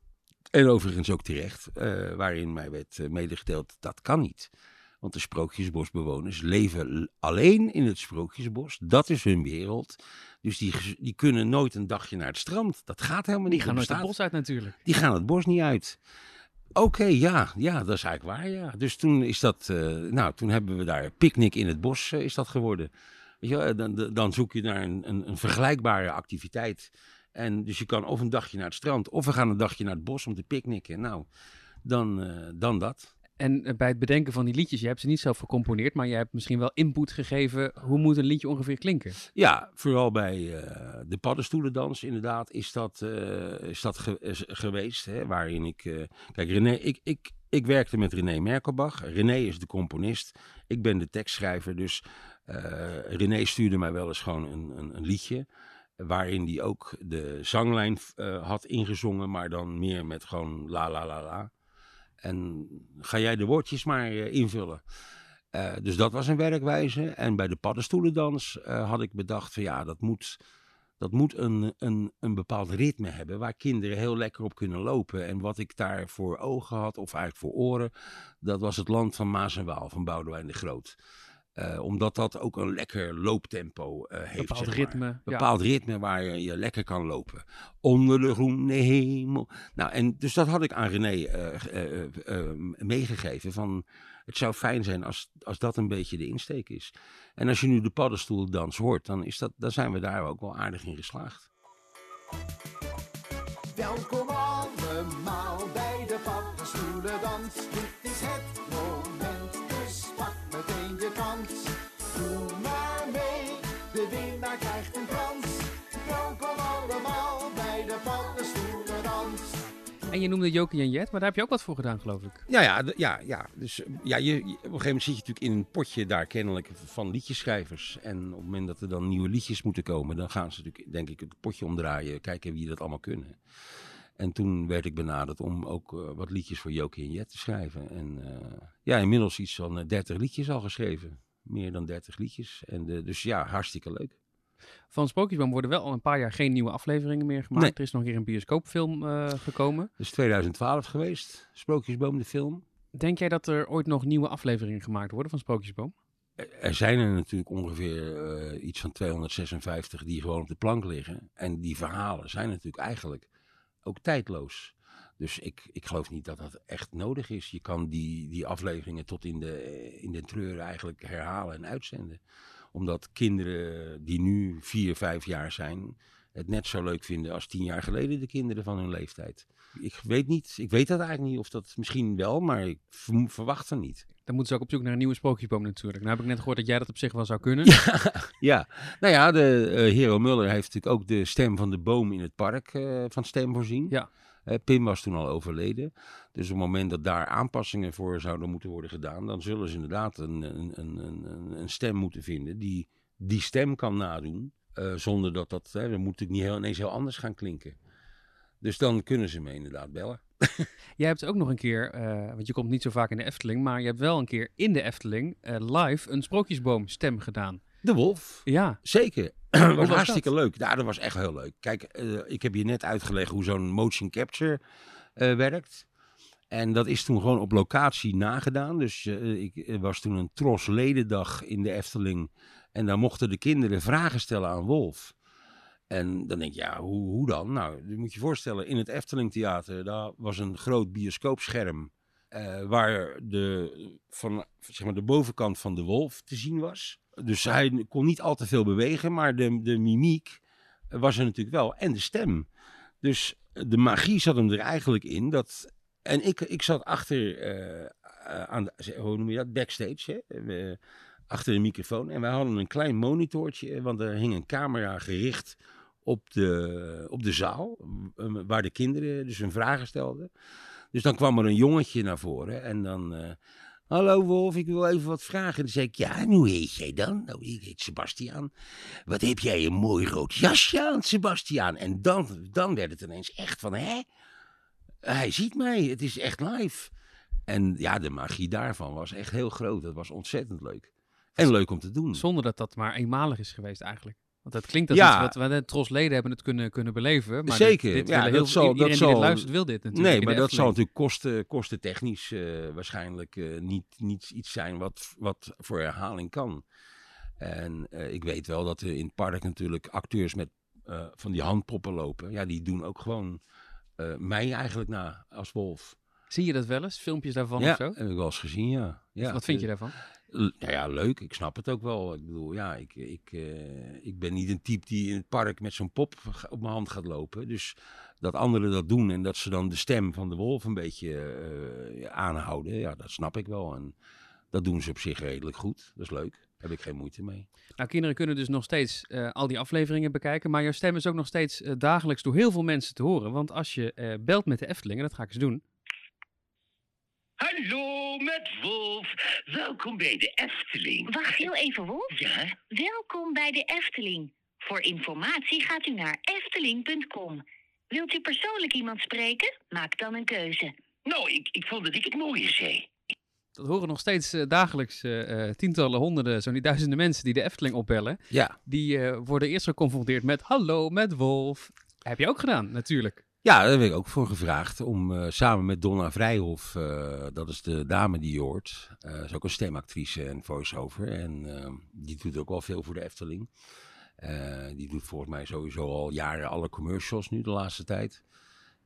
En overigens ook terecht, waarin mij werd medegedeeld, dat kan niet. Want de Sprookjesbosbewoners leven alleen in het Sprookjesbos. Dat is hun wereld. Dus die, die kunnen nooit een dagje naar het strand. Dat gaat helemaal niet. Die gaan nooit het bos uit natuurlijk. die gaan het bos niet uit. Oké, ja, ja, dat is eigenlijk waar, ja. Dus toen is dat, eh, nou, toen hebben we daar picknick in het bos, eh, is dat geworden. Weet je, wel, dan, dan- zoek je naar een, een, een vergelijkbare activiteit. En dus je kan of een dagje naar het strand, of we gaan een dagje naar het bos om te picknicken. Nou, dan, eh, dan dat. En eh, bij het bedenken van die liedjes, je hebt ze niet zelf gecomponeerd, maar je hebt misschien wel input gegeven. Hoe moet een liedje ongeveer klinken? Ja, vooral bij eh, de paddenstoelendans inderdaad is dat, eh, is dat geweest. Hè, waarin ik... kijk, René, ik, ik, ik werkte met René Merkelbach. René is de componist. Ik ben de tekstschrijver. Dus René stuurde mij wel eens gewoon een, een, een liedje. Waarin hij ook de zanglijn had ingezongen. Maar dan meer met gewoon la la la la. En ga jij de woordjes maar eh, invullen. Eh, dus dat was een werkwijze. En bij de paddenstoelendans eh, had ik bedacht van ja, dat moet, dat moet een, een, een bepaald ritme hebben waar kinderen heel lekker op kunnen lopen. En wat ik daar voor ogen had, of eigenlijk voor oren, dat was het land van Maas en Waal van Boudewijn de Groot. Eh, omdat dat ook een lekker looptempo eh, heeft. Bepaald zeg maar. ritme. ja. Bepaald ritme waar je, je lekker kan lopen. Onder de groene hemel. Nou, en dus dat had ik aan René eh, eh, eh, eh, meegegeven. Van, het zou fijn zijn als, als dat een beetje de insteek is. En als je nu de paddenstoeldans hoort, dan, is dat, dan zijn we daar ook wel aardig in geslaagd. Welkom allemaal bij de paddenstoelendans. En je noemde Jokie en Jet, maar daar heb je ook wat voor gedaan, geloof ik. Ja, ja, ja, ja. Dus eh, ja, je, op een gegeven moment zit je natuurlijk in een potje daar kennelijk van liedjeschrijvers. En op het moment dat er dan nieuwe liedjes moeten komen, dan gaan ze natuurlijk, denk ik, het potje omdraaien. Kijken wie dat allemaal kunnen. En toen werd ik benaderd om ook eh, wat liedjes voor Jokie en Jet te schrijven. En eh, ja, inmiddels iets van eh, 30 liedjes al geschreven. Meer dan 30 liedjes. En dus ja, hartstikke leuk. Van Sprookjesboom worden wel al een paar jaar geen nieuwe afleveringen meer gemaakt. Nee. Er is nog een keer een bioscoopfilm eh, gekomen. Dat is 2012 geweest, Sprookjesboom de film. Denk jij dat er ooit nog nieuwe afleveringen gemaakt worden van Sprookjesboom? Er zijn er natuurlijk ongeveer eh, iets van 256 die gewoon op de plank liggen. En die verhalen zijn natuurlijk eigenlijk ook tijdloos. Dus ik, ik geloof niet dat dat echt nodig is. Je kan die, die afleveringen tot in de, in de treuren eigenlijk herhalen en uitzenden. Omdat kinderen die nu vier, vijf jaar zijn, het net zo leuk vinden als tien jaar geleden de kinderen van hun leeftijd. Ik weet niet, ik weet dat eigenlijk niet of dat misschien wel, maar ik verwacht het niet. Dan moeten ze ook op zoek naar een nieuwe Sprookjesboom natuurlijk. Nou heb ik net gehoord dat jij dat op zich wel zou kunnen. Ja, nou ja, de eh, Hero Muller heeft natuurlijk ook de stem van de boom in het park eh, van stem voorzien. Ja. Pim was toen al overleden. Dus op het moment dat daar aanpassingen voor zouden moeten worden gedaan, dan zullen ze inderdaad een, een, een, een, stem moeten vinden die die stem kan nadoen. eh, zonder dat dat, hè, moet het niet heel, ineens heel anders gaan klinken. Dus dan kunnen ze me inderdaad bellen. Jij hebt ook nog een keer, eh, want je komt niet zo vaak in de Efteling, maar je hebt wel een keer in de Efteling eh, live een sprookjesboomstem gedaan. De Wolf. Ja, Zeker. Dat was hartstikke dat? leuk. Ja, dat was echt heel leuk. Kijk, eh, ik heb je net uitgelegd hoe zo'n motion capture eh, werkt. En dat is toen gewoon op locatie nagedaan. Dus eh, ik was toen een tros ledendag in de Efteling. En daar mochten de kinderen vragen stellen aan Wolf. En dan denk je, ja, hoe, hoe dan? Nou, je moet je voorstellen, in het Efteling Theater, daar was een groot bioscoopscherm. waar de, van, zeg maar, de bovenkant van de wolf te zien was. Dus hij kon niet al te veel bewegen, maar de, de mimiek was er natuurlijk wel. En de stem. Dus de magie zat hem er eigenlijk in. Dat, en ik, ik zat achter, eh, eh, aan hoe noem je dat, backstage, hè? Eh, achter de microfoon. En wij hadden een klein monitortje, eh, want er hing een camera gericht op de, op de zaal, eh, waar de kinderen dus hun vragen stelden. Dus dan kwam er een jongetje naar voren en dan... eh, Hallo Wolf, ik wil even wat vragen. Dan zei ik, ja, en hoe heet jij dan? Nou, ik heet Sebastiaan. Wat heb jij een mooi rood jasje aan, Sebastiaan? En dan, dan werd het ineens echt van, hè? Hij ziet mij, het is echt live. En ja, de magie daarvan was echt heel groot. Dat was ontzettend leuk. En leuk om te doen. zonder dat dat maar eenmalig is geweest eigenlijk. Want het klinkt als Ja. iets wat we de trosleden hebben het kunnen, kunnen beleven. Maar Zeker, Dit, dit ja, willen dat heel, zal- dat iedereen die zal- luistert wil dit natuurlijk. Nee, maar dat zal natuurlijk kosten, kostentechnisch eh waarschijnlijk eh, niet, niet iets zijn wat, wat voor herhaling kan. En eh, ik weet wel dat er in het park natuurlijk acteurs met van die handpoppen lopen. Ja, die doen ook gewoon mij eigenlijk na als wolf. Zie je dat wel eens? Filmpjes daarvan ja, of zo? heb ik wel eens gezien, ja. ja wat vind je eh, daarvan? L- Nou ja, leuk. Ik snap het ook wel. Ik bedoel, ja, ik, ik, eh, ik ben niet een type die in het park met zo'n pop op mijn hand gaat lopen. Dus dat anderen dat doen en dat ze dan de stem van de wolf een beetje eh, aanhouden, ja, dat snap ik wel. En dat doen ze op zich redelijk goed. Dat is leuk. Daar heb ik geen moeite mee. Nou, kinderen kunnen dus nog steeds al die afleveringen bekijken. Maar jouw stem is ook nog steeds dagelijks door heel veel mensen te horen. Want als je belt met de Efteling, en dat ga ik eens doen. Hallo, met Wolf. Welkom bij de Efteling. Wacht heel even, Wolf. Ja? Welkom bij de Efteling. Voor informatie gaat u naar efteling.com. Wilt u persoonlijk iemand spreken? Maak dan een keuze. Nou, ik, ik vond dat ik het mooie zei. Dat horen nog steeds eh, dagelijks eh, eh, tientallen, honderden, zo niet duizenden mensen die de Efteling opbellen. Ja, Die eh, worden eerst geconfronteerd met hallo, met Wolf. Heb je ook gedaan, natuurlijk. Ja daar heb ik ook voor gevraagd om eh, samen met Donna Vrijhof, eh, dat is de dame die hoort, eh is ook een stemactrice en voice-over. En eh, die doet ook wel veel voor de Efteling. Die doet volgens mij sowieso al jaren alle commercials nu de laatste tijd.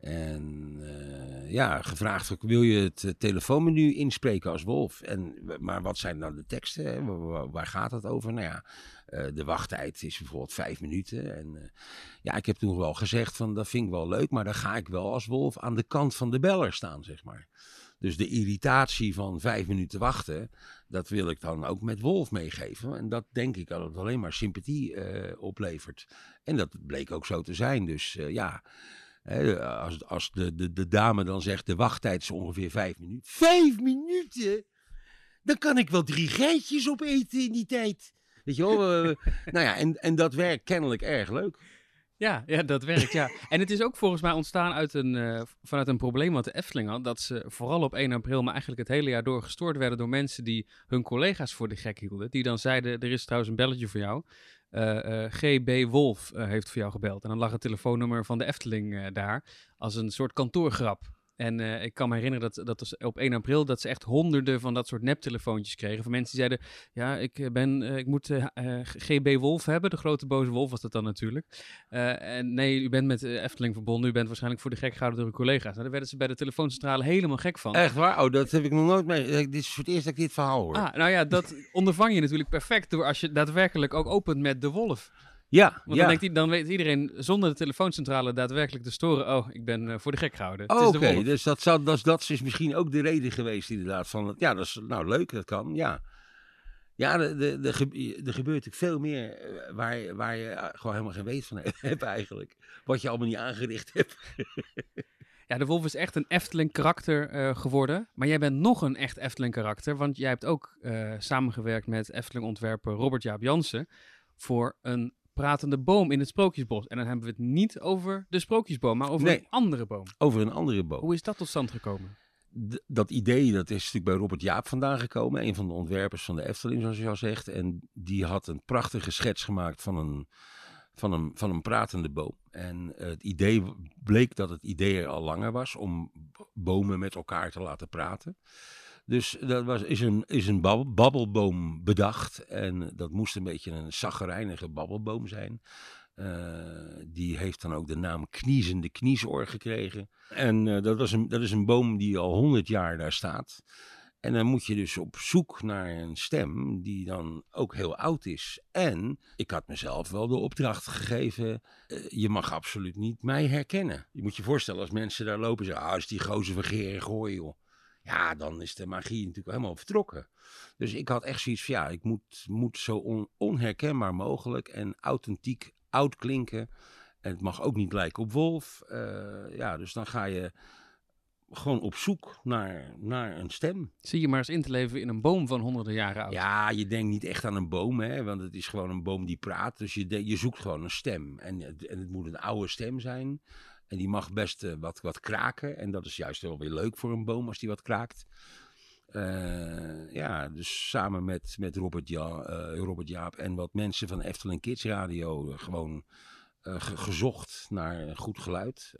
En eh, ja, gevraagd wil je het eh, telefoonmenu inspreken als Wolf? En, maar wat zijn nou de teksten? Waar gaat het over? Nou ja, eh, de wachttijd is bijvoorbeeld vijf minuten. En ja, ik heb toen wel gezegd van dat vind ik wel leuk, maar dan ga ik wel als Wolf aan de kant van de beller staan, zeg maar. Dus de irritatie van vijf minuten wachten, dat wil ik dan ook met Wolf meegeven. En dat denk ik dat het alleen maar sympathie oplevert. En dat bleek ook zo te zijn. Dus ja, hè, als, als de, de, de dame dan zegt de wachttijd is ongeveer vijf minuten. Vijf minuten? Dan kan ik wel drie geitjes opeten in die tijd. Weet je wel? nou ja, en, en dat werkt kennelijk erg leuk. Ja, ja, dat werkt, ja. En het is ook volgens mij ontstaan uit een, eh, vanuit een probleem wat de Efteling had. Dat ze vooral op 1 april, maar eigenlijk het hele jaar door gestoord werden door mensen die hun collega's voor de gek hielden. Die dan zeiden, er is trouwens een belletje voor jou. Eh, eh, GB Wolf eh, heeft voor jou gebeld. En dan lag het telefoonnummer van de Efteling daar als een soort kantoorgrap. En eh, ik kan me herinneren dat, dat was op 1 april dat ze echt honderden van dat soort neptelefoontjes kregen. Van mensen die zeiden, ja, ik, eh, ben, eh, ik moet eh, GB Wolf hebben. De grote boze wolf was dat dan natuurlijk. En nee, u bent met Efteling verbonden. U bent waarschijnlijk voor de gek gehouden door uw collega's. Nou, daar werden ze bij de telefooncentrale helemaal gek van. Echt waar? Oh, dat heb ik nog nooit mee. Dit is voor het eerst dat ik dit verhaal hoor. Ah, nou ja, dat ondervang je natuurlijk perfect door als je daadwerkelijk ook opent met de wolf. Ja, Want ja. dan, denkt, dan weet iedereen zonder de telefooncentrale daadwerkelijk te storen. Oh, ik ben eh, voor de gek gehouden. Oh, Oké, de dus dat, zou, dat, is- dat is misschien ook de reden geweest inderdaad. Van, het- ja, dat is nou leuk, dat kan, ja. Ja, er de, de, ge- er gebeurt natuurlijk veel meer eh, waar, je- waar je eh, gewoon helemaal geen weet van hebt eigenlijk. Wat je allemaal niet aangericht hebt. Ja, de wolf is echt een Efteling karakter eh, geworden. Maar jij bent nog een echt Efteling karakter. Want jij hebt ook samengewerkt met Efteling ontwerper Robert Jaap Jansen. voor een pratende boom in het Sprookjesbos. En dan hebben we het niet over de Sprookjesboom, maar over Nee. een andere boom. Over een andere boom. Hoe is dat tot stand gekomen? D- dat idee dat is natuurlijk bij Robert Jaap vandaan gekomen. Een van de ontwerpers van de Efteling, zoals je al zegt. En die had een prachtige schets gemaakt van een, van een, van een pratende boom. En het idee bleek dat het idee er al langer was om bomen met elkaar te laten praten. Dus dat was, is een, is een babbel- babbelboom bedacht. En dat moest een beetje een zaggerijnige babbelboom zijn. Eh, die heeft dan ook de naam Kniezende Kniesoor gekregen. En eh, dat, was een, dat is een boom die al honderd jaar daar staat. En dan moet je dus op zoek naar een stem die dan ook heel oud is. En ik had mezelf wel de opdracht gegeven, eh, je mag absoluut niet mij herkennen. Je moet je voorstellen als mensen daar lopen en zeggen, ah, is die gozer van Gooi, joh. Ja, dan is de magie natuurlijk helemaal vertrokken. Dus ik had echt zoiets van, ja, ik moet, moet zo on- onherkenbaar mogelijk en authentiek oud klinken. En het mag ook niet lijken op Wolf. Eh, ja, dus dan ga je gewoon op zoek naar, naar een stem. Zie je maar eens in te leven in een boom van honderden jaren oud. Ja, je denkt niet echt aan een boom, hè, want het is gewoon een boom die praat. Dus je, de- je zoekt gewoon een stem. En, en het moet een oude stem zijn. En die mag best eh, wat, wat kraken. En dat is juist wel weer leuk voor een boom als die wat kraakt. Eh, ja, dus samen met, met Robert, eh, Robert Jaap en wat mensen van Efteling Kids Radio gewoon ge- gezocht naar goed geluid.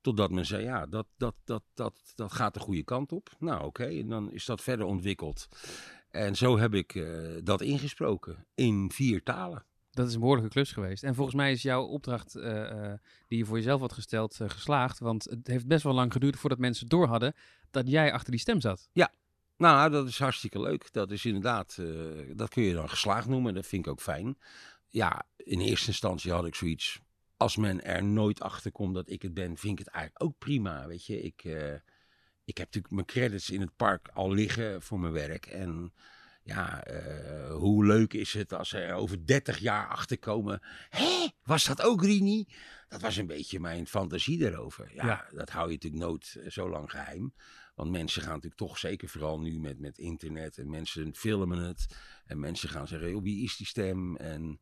Totdat men zei, ja, dat, dat, dat, dat, dat gaat de goede kant op. Nou, oké, en dan is dat verder ontwikkeld. En zo heb ik dat ingesproken in vier talen. Dat is een behoorlijke klus geweest. En volgens mij is jouw opdracht eh, eh, die je voor jezelf had gesteld eh, geslaagd. Want het heeft best wel lang geduurd voordat mensen door hadden dat jij achter die stem zat. Nou, dat is hartstikke leuk. Dat is inderdaad, dat kun je dan geslaagd noemen. Dat vind ik ook fijn. Ja, in eerste instantie had ik zoiets. Als men er nooit achter komt dat ik het ben, vind ik het eigenlijk ook prima. Weet je, ik, ik heb natuurlijk mijn credits in het park al liggen voor mijn werk. En ja, eh, hoe leuk is het als er over 30 jaar achter komen. Hé, was dat ook Rini? Dat was een beetje mijn fantasie daarover. Ja, Ja. dat hou je natuurlijk nooit eh, zo lang geheim. Want mensen gaan natuurlijk toch, zeker vooral nu met, met internet en mensen filmen het. En mensen gaan zeggen, joh, wie is die stem? En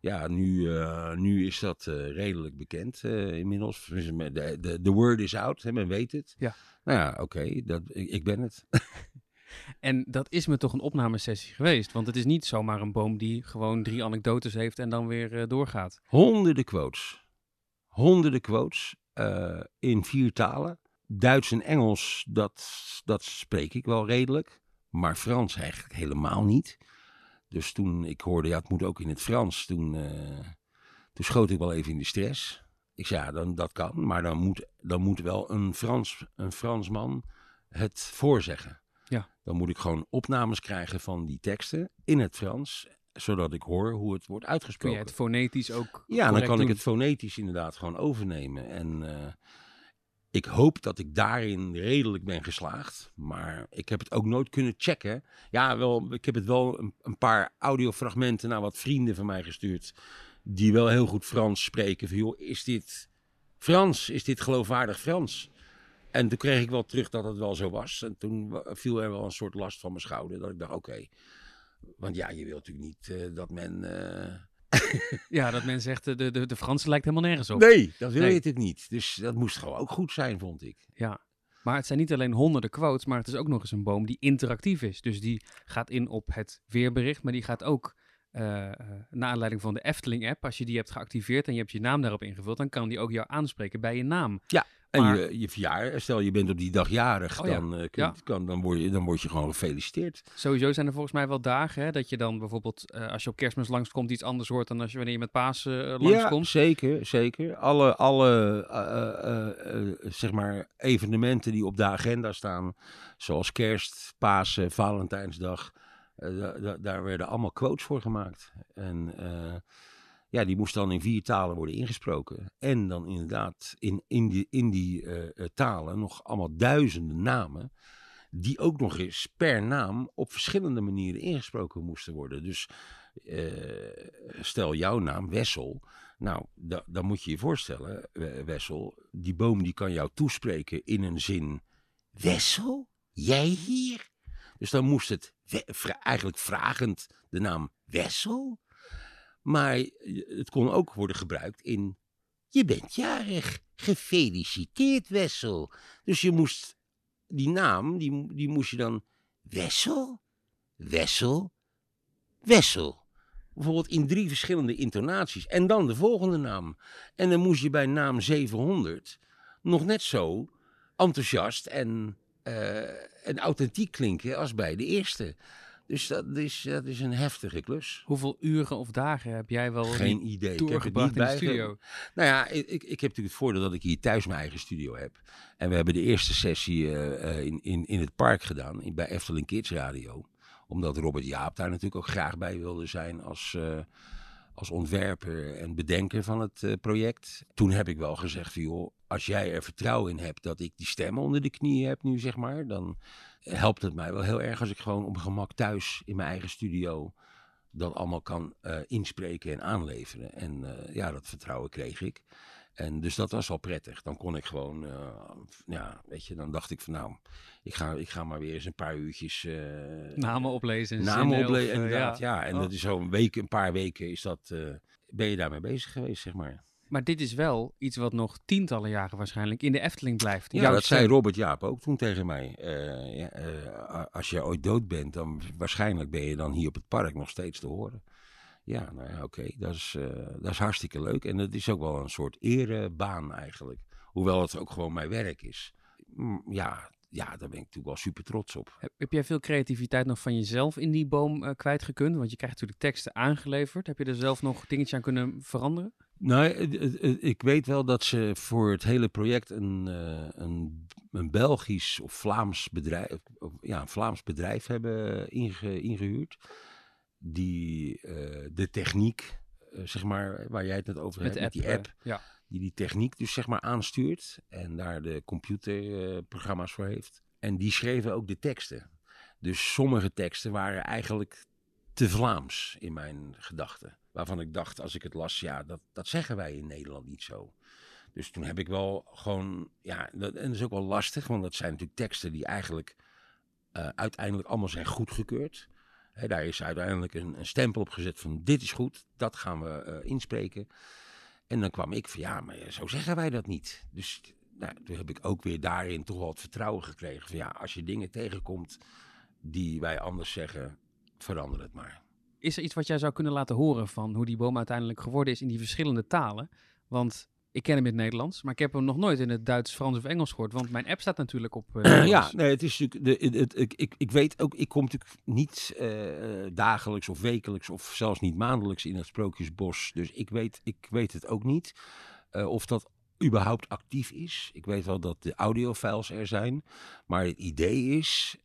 ja, nu, eh, nu is dat redelijk bekend inmiddels. De, de, de word is out, hè, men weet het. Ja. Nou ja, oké, dat ik, ik ben het. En dat is me toch een opnamesessie geweest. Want het is niet zomaar een boom die gewoon drie anekdotes heeft en dan weer eh, doorgaat. Honderden quotes. Honderden quotes eh, in vier talen. Duits en Engels, dat, dat spreek ik wel redelijk. Maar Frans eigenlijk helemaal niet. Dus toen ik hoorde, ja, het moet ook in het Frans. Toen, eh, toen schoot ik wel even in de stress. Ik zei, ja, dan, dat kan. Maar dan moet, dan moet wel een, Frans, een Fransman het voorzeggen. Ja. Dan moet ik gewoon opnames krijgen van die teksten in het Frans. Zodat ik hoor hoe het wordt Kun uitgesproken. je het fonetisch ook Ja, dan kan ik het fonetisch inderdaad gewoon overnemen. En eh, ik hoop dat ik daarin redelijk ben geslaagd. Maar ik heb het ook nooit kunnen checken. Ja, wel, ik heb het wel een, een paar audiofragmenten naar wat vrienden van mij gestuurd. Die wel heel goed Frans spreken. Van joh, is dit Frans? Is dit geloofwaardig Frans? En toen kreeg ik wel terug dat het wel zo was. En toen viel er wel een soort last van mijn schouder. Dat ik dacht, oké. Want ja, je wilt natuurlijk niet eh, dat men... eh, Ja, dat men zegt, eh, de, de, de Franse lijkt helemaal nergens op. Nee, dat wil Nee. je het niet. Dus dat moest gewoon ook goed zijn, vond ik. Ja. Maar het zijn niet alleen honderden quotes, maar het is ook nog eens een boom die interactief is. Dus die gaat in op het weerbericht, maar die gaat ook, eh, naar aanleiding van de Efteling-app, als je die hebt geactiveerd en je hebt je naam daarop ingevuld, dan kan die ook jou aanspreken bij je naam. En Maar- je, je verjaardag, stel je bent op die dag jarig, Oh ja, dan, eh, kun- ja. kan, dan, word je, dan word je gewoon gefeliciteerd. Sowieso zijn er volgens mij wel dagen hè, dat je dan bijvoorbeeld, eh, als je op kerstmis langskomt, iets anders hoort dan als je wanneer je met paas eh, Ja, langskomt. zeker, zeker. Alle, alle zeg maar evenementen die op de agenda staan, zoals kerst, Pasen, Valentijnsdag, da- da- daar werden allemaal quotes voor gemaakt. En ja, die moesten dan in vier talen worden ingesproken. En dan inderdaad in, in die, in die eh, eh, talen nog allemaal duizenden namen. Die ook nog eens per naam op verschillende manieren ingesproken moesten worden. Dus eh, stel jouw naam, Wessel. Nou, da- dan moet je je voorstellen, Wessel. Die boom die kan jou toespreken in een zin. Wessel? Jij hier? Dus dan moest het eigenlijk vragend de naam Wessel. Maar het kon ook worden gebruikt in... Je bent jarig. Gefeliciteerd, Wessel. Dus je moest... Die naam, die, die moest je dan... Wessel? Wessel? Wessel. Bijvoorbeeld in drie verschillende intonaties. En dan de volgende naam. En dan moest je bij naam 700 nog net zo enthousiast en, eh, en authentiek klinken als bij de eerste. Dus dat is, dat is een heftige klus. Hoeveel uren of dagen heb jij wel Geen idee. Ik heb het niet bij. studio? Nou ja, ik, ik, ik heb natuurlijk het voordeel dat ik hier thuis mijn eigen studio heb. En we hebben de eerste sessie eh, eh, in, in, in het park gedaan, in, bij Efteling Kids Radio. Omdat Robert Jaap daar natuurlijk ook graag bij wilde zijn als, eh, als ontwerper en bedenker van het eh, project. Toen heb ik wel gezegd van joh, als jij er vertrouwen in hebt dat ik die stem onder de knieën heb nu zeg maar, dan helpt het mij wel heel erg als ik gewoon op gemak thuis in mijn eigen studio dat allemaal kan eh, inspreken en aanleveren. En eh, ja, dat vertrouwen kreeg ik. En dus dat was wel prettig. Dan kon ik gewoon, eh, ja, weet je, dan dacht ik van nou, ik ga, ik ga maar weer eens een paar uurtjes eh, Namen oplezen. en namen oplezen. eh, inderdaad, ja. En Oh. dat is zo'n week, een paar weken is dat, ben je daarmee bezig geweest, zeg maar. Maar dit is wel iets wat nog tientallen jaren waarschijnlijk in de Efteling blijft. Ja, dat zei. Robert Jaap ook toen tegen mij. Ja, als je ooit dood bent, dan waarschijnlijk ben je dan hier op het park nog steeds te horen. Ja, nou ja, oké, dat, is, eh, dat is hartstikke leuk. En het is ook wel een soort erebaan eigenlijk. Hoewel het ook gewoon mijn werk is. Mm, Ja, ja, daar ben ik natuurlijk wel super trots op. Heb, heb jij veel creativiteit nog van jezelf in die boom eh, kwijtgekund? Want je krijgt natuurlijk teksten aangeleverd. Heb je er zelf nog dingetjes aan kunnen veranderen? Nou, het- ik weet wel dat ze voor het hele project een, eh, een, een Belgisch of Vlaams bedrijf, ja, een Vlaams bedrijf hebben inge- ingehuurd. Die eh, de techniek, eh, zeg maar, waar jij het net over hebt, met die eh, app, ja. die die techniek dus zeg maar aanstuurt en daar de computerprogramma's voor heeft. En die schreven ook de teksten. Dus sommige teksten waren eigenlijk te Vlaams in mijn gedachten. Waarvan ik dacht, als ik het las, ja, dat, dat zeggen wij in Nederland niet zo. Dus toen heb ik wel gewoon, ja, dat, en dat is ook wel lastig, want dat zijn natuurlijk teksten die eigenlijk eh, uiteindelijk allemaal zijn goedgekeurd. Daar is uiteindelijk een, een stempel op gezet van dit is goed, dat gaan we eh, inspreken. En dan kwam ik van ja, maar zo zeggen wij dat niet. Dus nou, toen heb ik ook weer daarin toch wel het vertrouwen gekregen van ja, als je dingen tegenkomt die wij anders zeggen, verander het maar. Is er iets wat jij zou kunnen laten horen van hoe die boom uiteindelijk geworden is in die verschillende talen? Want ik ken hem in het Nederlands, maar ik heb hem nog nooit in het Duits, Frans of Engels gehoord. Want mijn app staat natuurlijk op. eh, ja, nee, het is natuurlijk. De, het, het- ik, ik, ik weet ook, ik kom natuurlijk niet eh, dagelijks of wekelijks of zelfs niet maandelijks in het Sprookjesbos. Dus ik weet, ik weet het ook niet eh, of dat überhaupt actief is. Ik weet wel dat de audiofiles er zijn. Maar het idee is,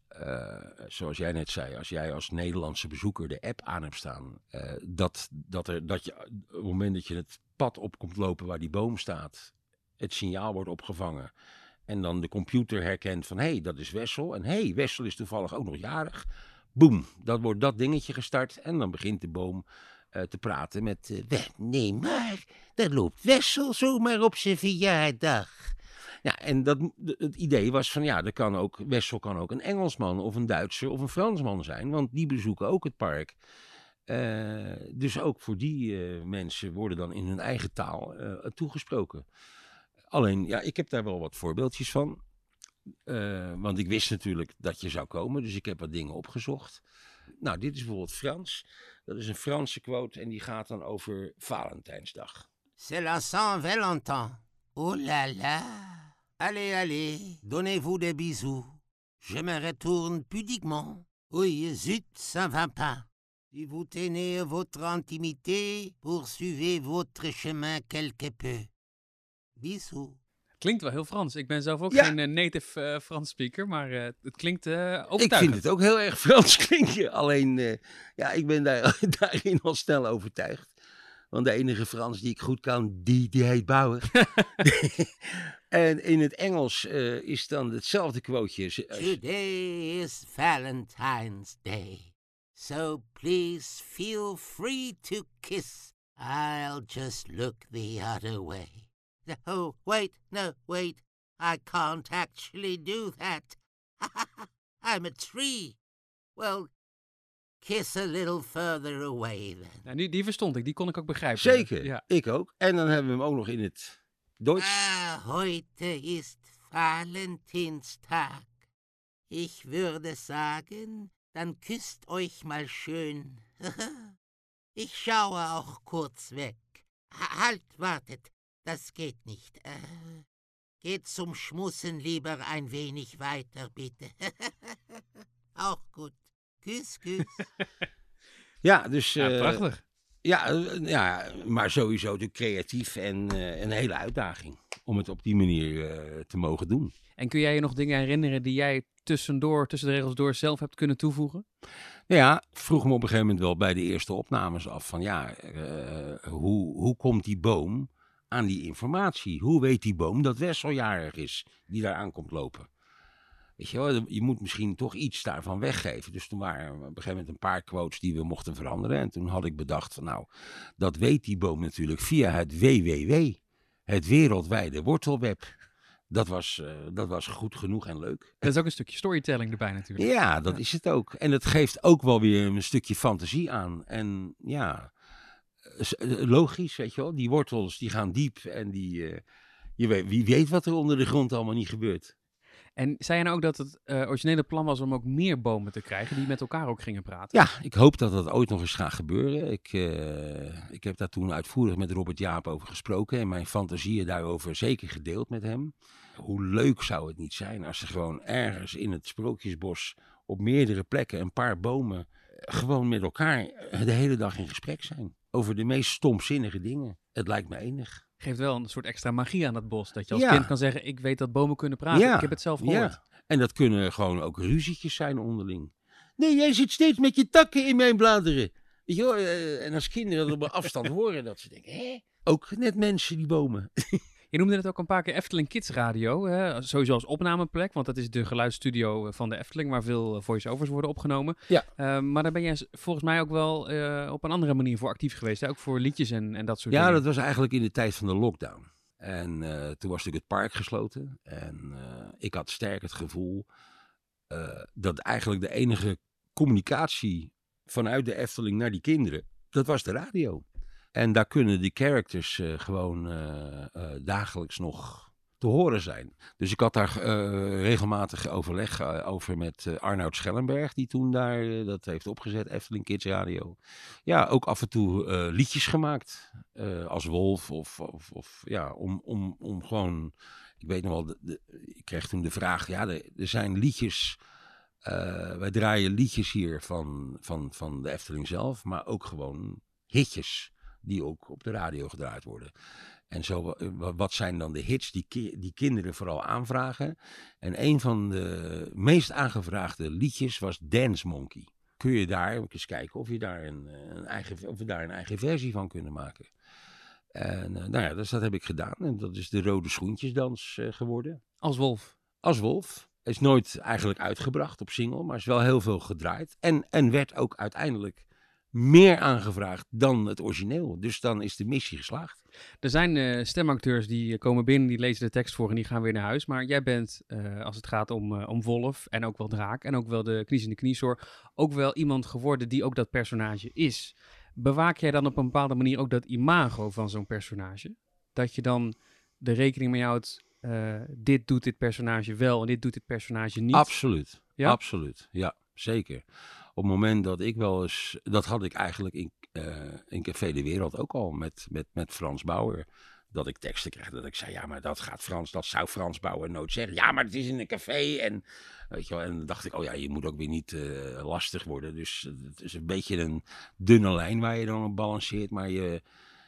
zoals jij net zei, als jij als Nederlandse bezoeker de app aan hebt staan, dat, dat, er, dat je op het moment dat je het pad op komt lopen waar die boom staat, het signaal wordt opgevangen. En dan de computer herkent van, hé, hey, dat is Wessel. En hé, hey, Wessel is toevallig ook nog jarig. Boem, dan wordt dat dingetje gestart. En dan begint de boom eh, te praten met... "Weh, nee, maar daar loopt Wessel zomaar op zijn verjaardag. Ja, en dat, het idee was van, ja, er kan ook, Wessel kan ook een Engelsman of een Duitser of een Fransman zijn. Want die bezoeken ook het park. Eh, dus ook voor die eh, mensen worden dan in hun eigen taal eh, toegesproken. Alleen, ja, ik heb daar wel wat voorbeeldjes van. Want ik wist natuurlijk dat je zou komen, dus ik heb wat dingen opgezocht. Nou, dit is bijvoorbeeld Frans. Dat is een Franse quote en die gaat dan over Valentijnsdag. C'est la Saint-Valentin. Oh là là. Allez, allez, donnez-vous des bisous. Je me retourne pudiquement. Oui, zut, ça va pas. Si vous tenez votre intimité, poursuivez votre chemin quelque peu. Bisous. Klinkt wel heel Frans. Ik ben zelf ook Ja. geen eh, native eh, Frans speaker, maar eh, het klinkt eh Ik overtuigend. vind het ook heel erg Frans klinken. Alleen, eh, ja, ik ben daar, daarin al snel overtuigd. Want de enige Frans die ik goed kan, die, die heet Bauer. en in het Engels eh, is dan hetzelfde quoteje. Today is Valentine's Day. So please feel free to kiss. I'll just look the other way. Oh, wait, no, wait. I can't actually do that. I'm a tree. Well, kiss a little further away then. Nou, die, die verstond ik, die kon ik ook begrijpen. Zeker, Ja. ik ook. En dan hebben we hem ook nog in het Duits. Ah, heute ist Valentinstag. Ich würde sagen, dann küsst euch mal schön. ich schaue auch kurz weg. Ha- Halt, wartet, das geht nicht. Äh, geht zum Schmussen lieber ein wenig weiter, bitte. auch gut. Küss, küss. Ja, dus... Ja, eh, prachtig. Ja, eh, ja, maar sowieso natuurlijk creatief en eh, een hele uitdaging om het op die manier eh, te mogen doen. En kun jij je nog dingen herinneren die jij tussendoor, tussen de regels door zelf hebt kunnen toevoegen? Nou ja, vroeg me op een gegeven moment wel bij de eerste opnames af van ja, eh, hoe, hoe komt die boom aan die informatie? Hoe weet die boom dat Wessel jarig is die daar aan komt lopen? Weet je wel, je moet misschien toch iets daarvan weggeven. Dus toen waren er op een gegeven moment een paar quotes die we mochten veranderen. En toen had ik bedacht van nou, dat weet die boom natuurlijk via het WWW. Het wereldwijde wortelweb. Dat was, eh, dat was goed genoeg en leuk. Dat is ook een stukje storytelling erbij natuurlijk. Ja, dat is het ook. En het geeft ook wel weer een stukje fantasie aan. En ja, s- eh, logisch, weet je wel. Die wortels die gaan diep en die, eh, je weet, wie weet wat er onder de grond allemaal niet gebeurt. En zei je nou ook dat het eh, originele plan was om ook meer bomen te krijgen die met elkaar ook gingen praten? Ja, ik hoop dat dat ooit nog eens gaat gebeuren. Ik, eh, ik heb daar toen uitvoerig met Robert Jaap over gesproken en mijn fantasieën daarover zeker gedeeld met hem. Hoe leuk zou het niet zijn als er gewoon ergens in het Sprookjesbos op meerdere plekken een paar bomen eh, gewoon met elkaar de hele dag in gesprek zijn. Over de meest stomzinnige dingen. Het lijkt me enig. Geeft wel een soort extra magie aan dat bos. Dat je als Ja. kind kan zeggen, ik weet dat bomen kunnen praten. Ja, Ik heb het zelf gehoord. Ja. En dat kunnen gewoon ook ruzietjes zijn onderling. Nee, jij zit steeds met je takken in mijn bladeren. Weet je wel, eh, en als kinderen dat op een afstand horen, dat ze denken, hè? Ook net mensen, die bomen. Je noemde het ook een paar keer Efteling Kids Radio. Hè? Sowieso als opnameplek, want dat is de geluidsstudio eh, van de Efteling, waar veel eh, voice-overs worden opgenomen. Ja. Eh, maar daar ben jij volgens mij ook wel eh, op een andere manier voor actief geweest. Hè? Ook voor liedjes en, en dat soort Ja, dingen. dat was eigenlijk in de tijd van de lockdown. En toen was natuurlijk het park gesloten. En ik had sterk het gevoel dat eigenlijk de enige communicatie vanuit de Efteling naar die kinderen, dat was de radio. En daar kunnen die characters eh, gewoon eh, eh, dagelijks nog te horen zijn. Dus ik had daar regelmatig overleg over met Arnoud Schellenberg, die toen daar dat heeft opgezet, Efteling Kids Radio. Ja, ook af en toe liedjes gemaakt als Wolf of, of, of ja, om, om, om gewoon, ik weet nog wel, ik kreeg toen de vraag, ja, er, zijn liedjes, wij draaien liedjes hier van, van, van de Efteling zelf, maar ook gewoon hitjes die ook op de radio gedraaid worden. En zo, eh, wa- wat zijn dan de hits die, ki- die kinderen vooral aanvragen? En een van de meest aangevraagde liedjes was Dance Monkey. Kun je daar eens kijken of, je daar een, eh, een eigen, of we daar een eigen versie van kunnen maken? En eh, nou ja, dus dat heb ik gedaan. En dat is de Rode Schoentjesdans geworden. Als wolf. Als Wolf. Is nooit eigenlijk uitgebracht op single, maar is wel heel veel gedraaid. En, en werd ook uiteindelijk meer aangevraagd dan het origineel. Dus dan is de missie geslaagd. Er zijn eh, stemacteurs die eh, komen binnen, die lezen de tekst voor en die gaan weer naar huis. Maar jij bent, eh, als het gaat om, om Wolf en ook wel Draak en ook wel de kniezende kniesoor, ook wel iemand geworden die ook dat personage is. Bewaak jij dan op een bepaalde manier ook dat imago van zo'n personage? Dat je dan de rekening mee houdt, dit doet dit personage wel en dit doet dit personage niet. Absoluut. Ja? Absoluut. Ja, zeker. Op het moment dat ik wel eens, dat had ik eigenlijk in, eh, in Café de Wereld ook al met, met, met Frans Bauer. Dat ik teksten kreeg dat ik zei, ja, maar dat gaat Frans, dat zou Frans Bauer nooit zeggen. Ja, maar het is in een café. En, weet je wel, en dan dacht ik, oh ja, je moet ook weer niet eh, lastig worden. Dus het is een beetje een dunne lijn waar je dan op balanceert. Maar je,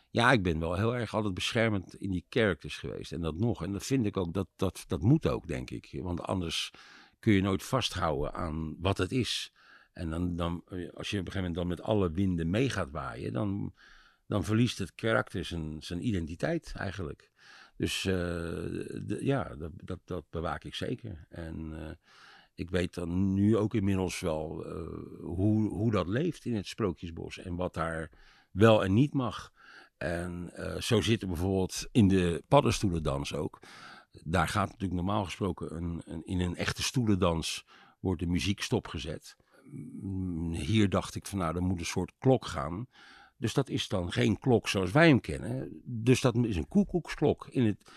ja, ik ben wel heel erg altijd beschermend in die characters geweest. En dat nog. En dat vind ik ook, dat, dat, dat moet ook, denk ik. Want anders kun je nooit vasthouden aan wat het is. En dan, dan, als je op een gegeven moment dan met alle winden mee gaat waaien, dan, dan verliest het karakter zijn, zijn identiteit eigenlijk. Dus eh, ja, dat, dat, dat bewaak ik zeker. En eh, ik weet dan nu ook inmiddels wel eh, hoe, hoe dat leeft in het Sprookjesbos en wat daar wel en niet mag. En eh, zo zit er bijvoorbeeld in de paddenstoelendans ook. Daar gaat natuurlijk normaal gesproken een, een, in een echte stoelendans wordt de muziek stopgezet. Mm, hier dacht ik van nou, er moet een soort klok gaan. Dus dat is dan geen klok zoals wij hem kennen. Dus dat is een koekoeksklok. In het,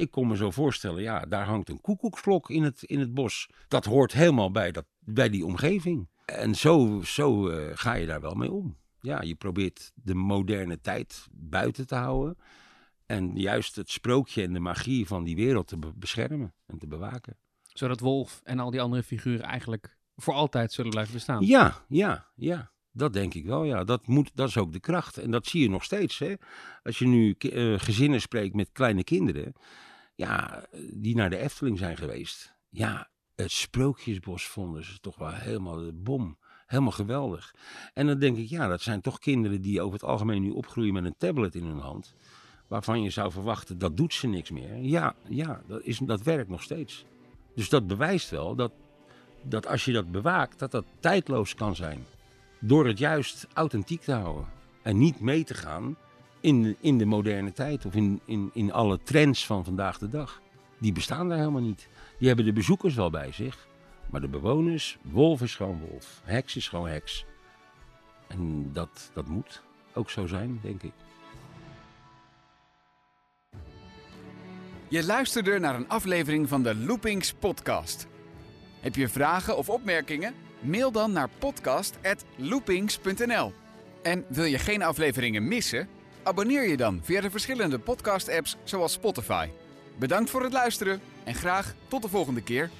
ik kon me zo voorstellen, ja, daar hangt een koekoeksklok in het, in het bos. Dat hoort helemaal bij, dat, bij die omgeving. En zo, zo eh, ga je daar wel mee om. Ja, je probeert de moderne tijd buiten te houden. En juist het sprookje en de magie van die wereld te be- beschermen en te bewaken. Zodat Wolf en al die andere figuren eigenlijk voor altijd zullen blijven bestaan. Ja, ja, ja. Dat denk ik wel, ja. Dat, moet, dat is ook de kracht. En dat zie je nog steeds, hè. Als je nu eh, gezinnen spreekt met kleine kinderen... Ja, die naar de Efteling zijn geweest. Ja, het Sprookjesbos vonden ze toch wel helemaal de bom. Helemaal geweldig. En dan denk ik, ja, dat zijn toch kinderen die over het algemeen nu opgroeien met een tablet in hun hand. Waarvan je zou verwachten, dat doet ze niks meer. Ja, ja dat, is, dat werkt nog steeds. Dus dat bewijst wel dat, dat als je dat bewaakt, dat dat tijdloos kan zijn. Door het juist authentiek te houden. En niet mee te gaan in, de- in de moderne tijd of in, in, in alle trends van vandaag de dag. Die bestaan daar helemaal niet. Die hebben de bezoekers wel bij zich. Maar de bewoners, wolf is gewoon wolf. Heks is gewoon heks. En dat, dat moet ook zo zijn, denk ik. Je luisterde naar een aflevering van de Loopings podcast. Heb je vragen of opmerkingen? Mail dan naar podcast@loopings.nl. En wil je geen afleveringen missen? Abonneer je dan via de verschillende podcast-apps zoals Spotify. Bedankt voor het luisteren en graag tot de volgende keer.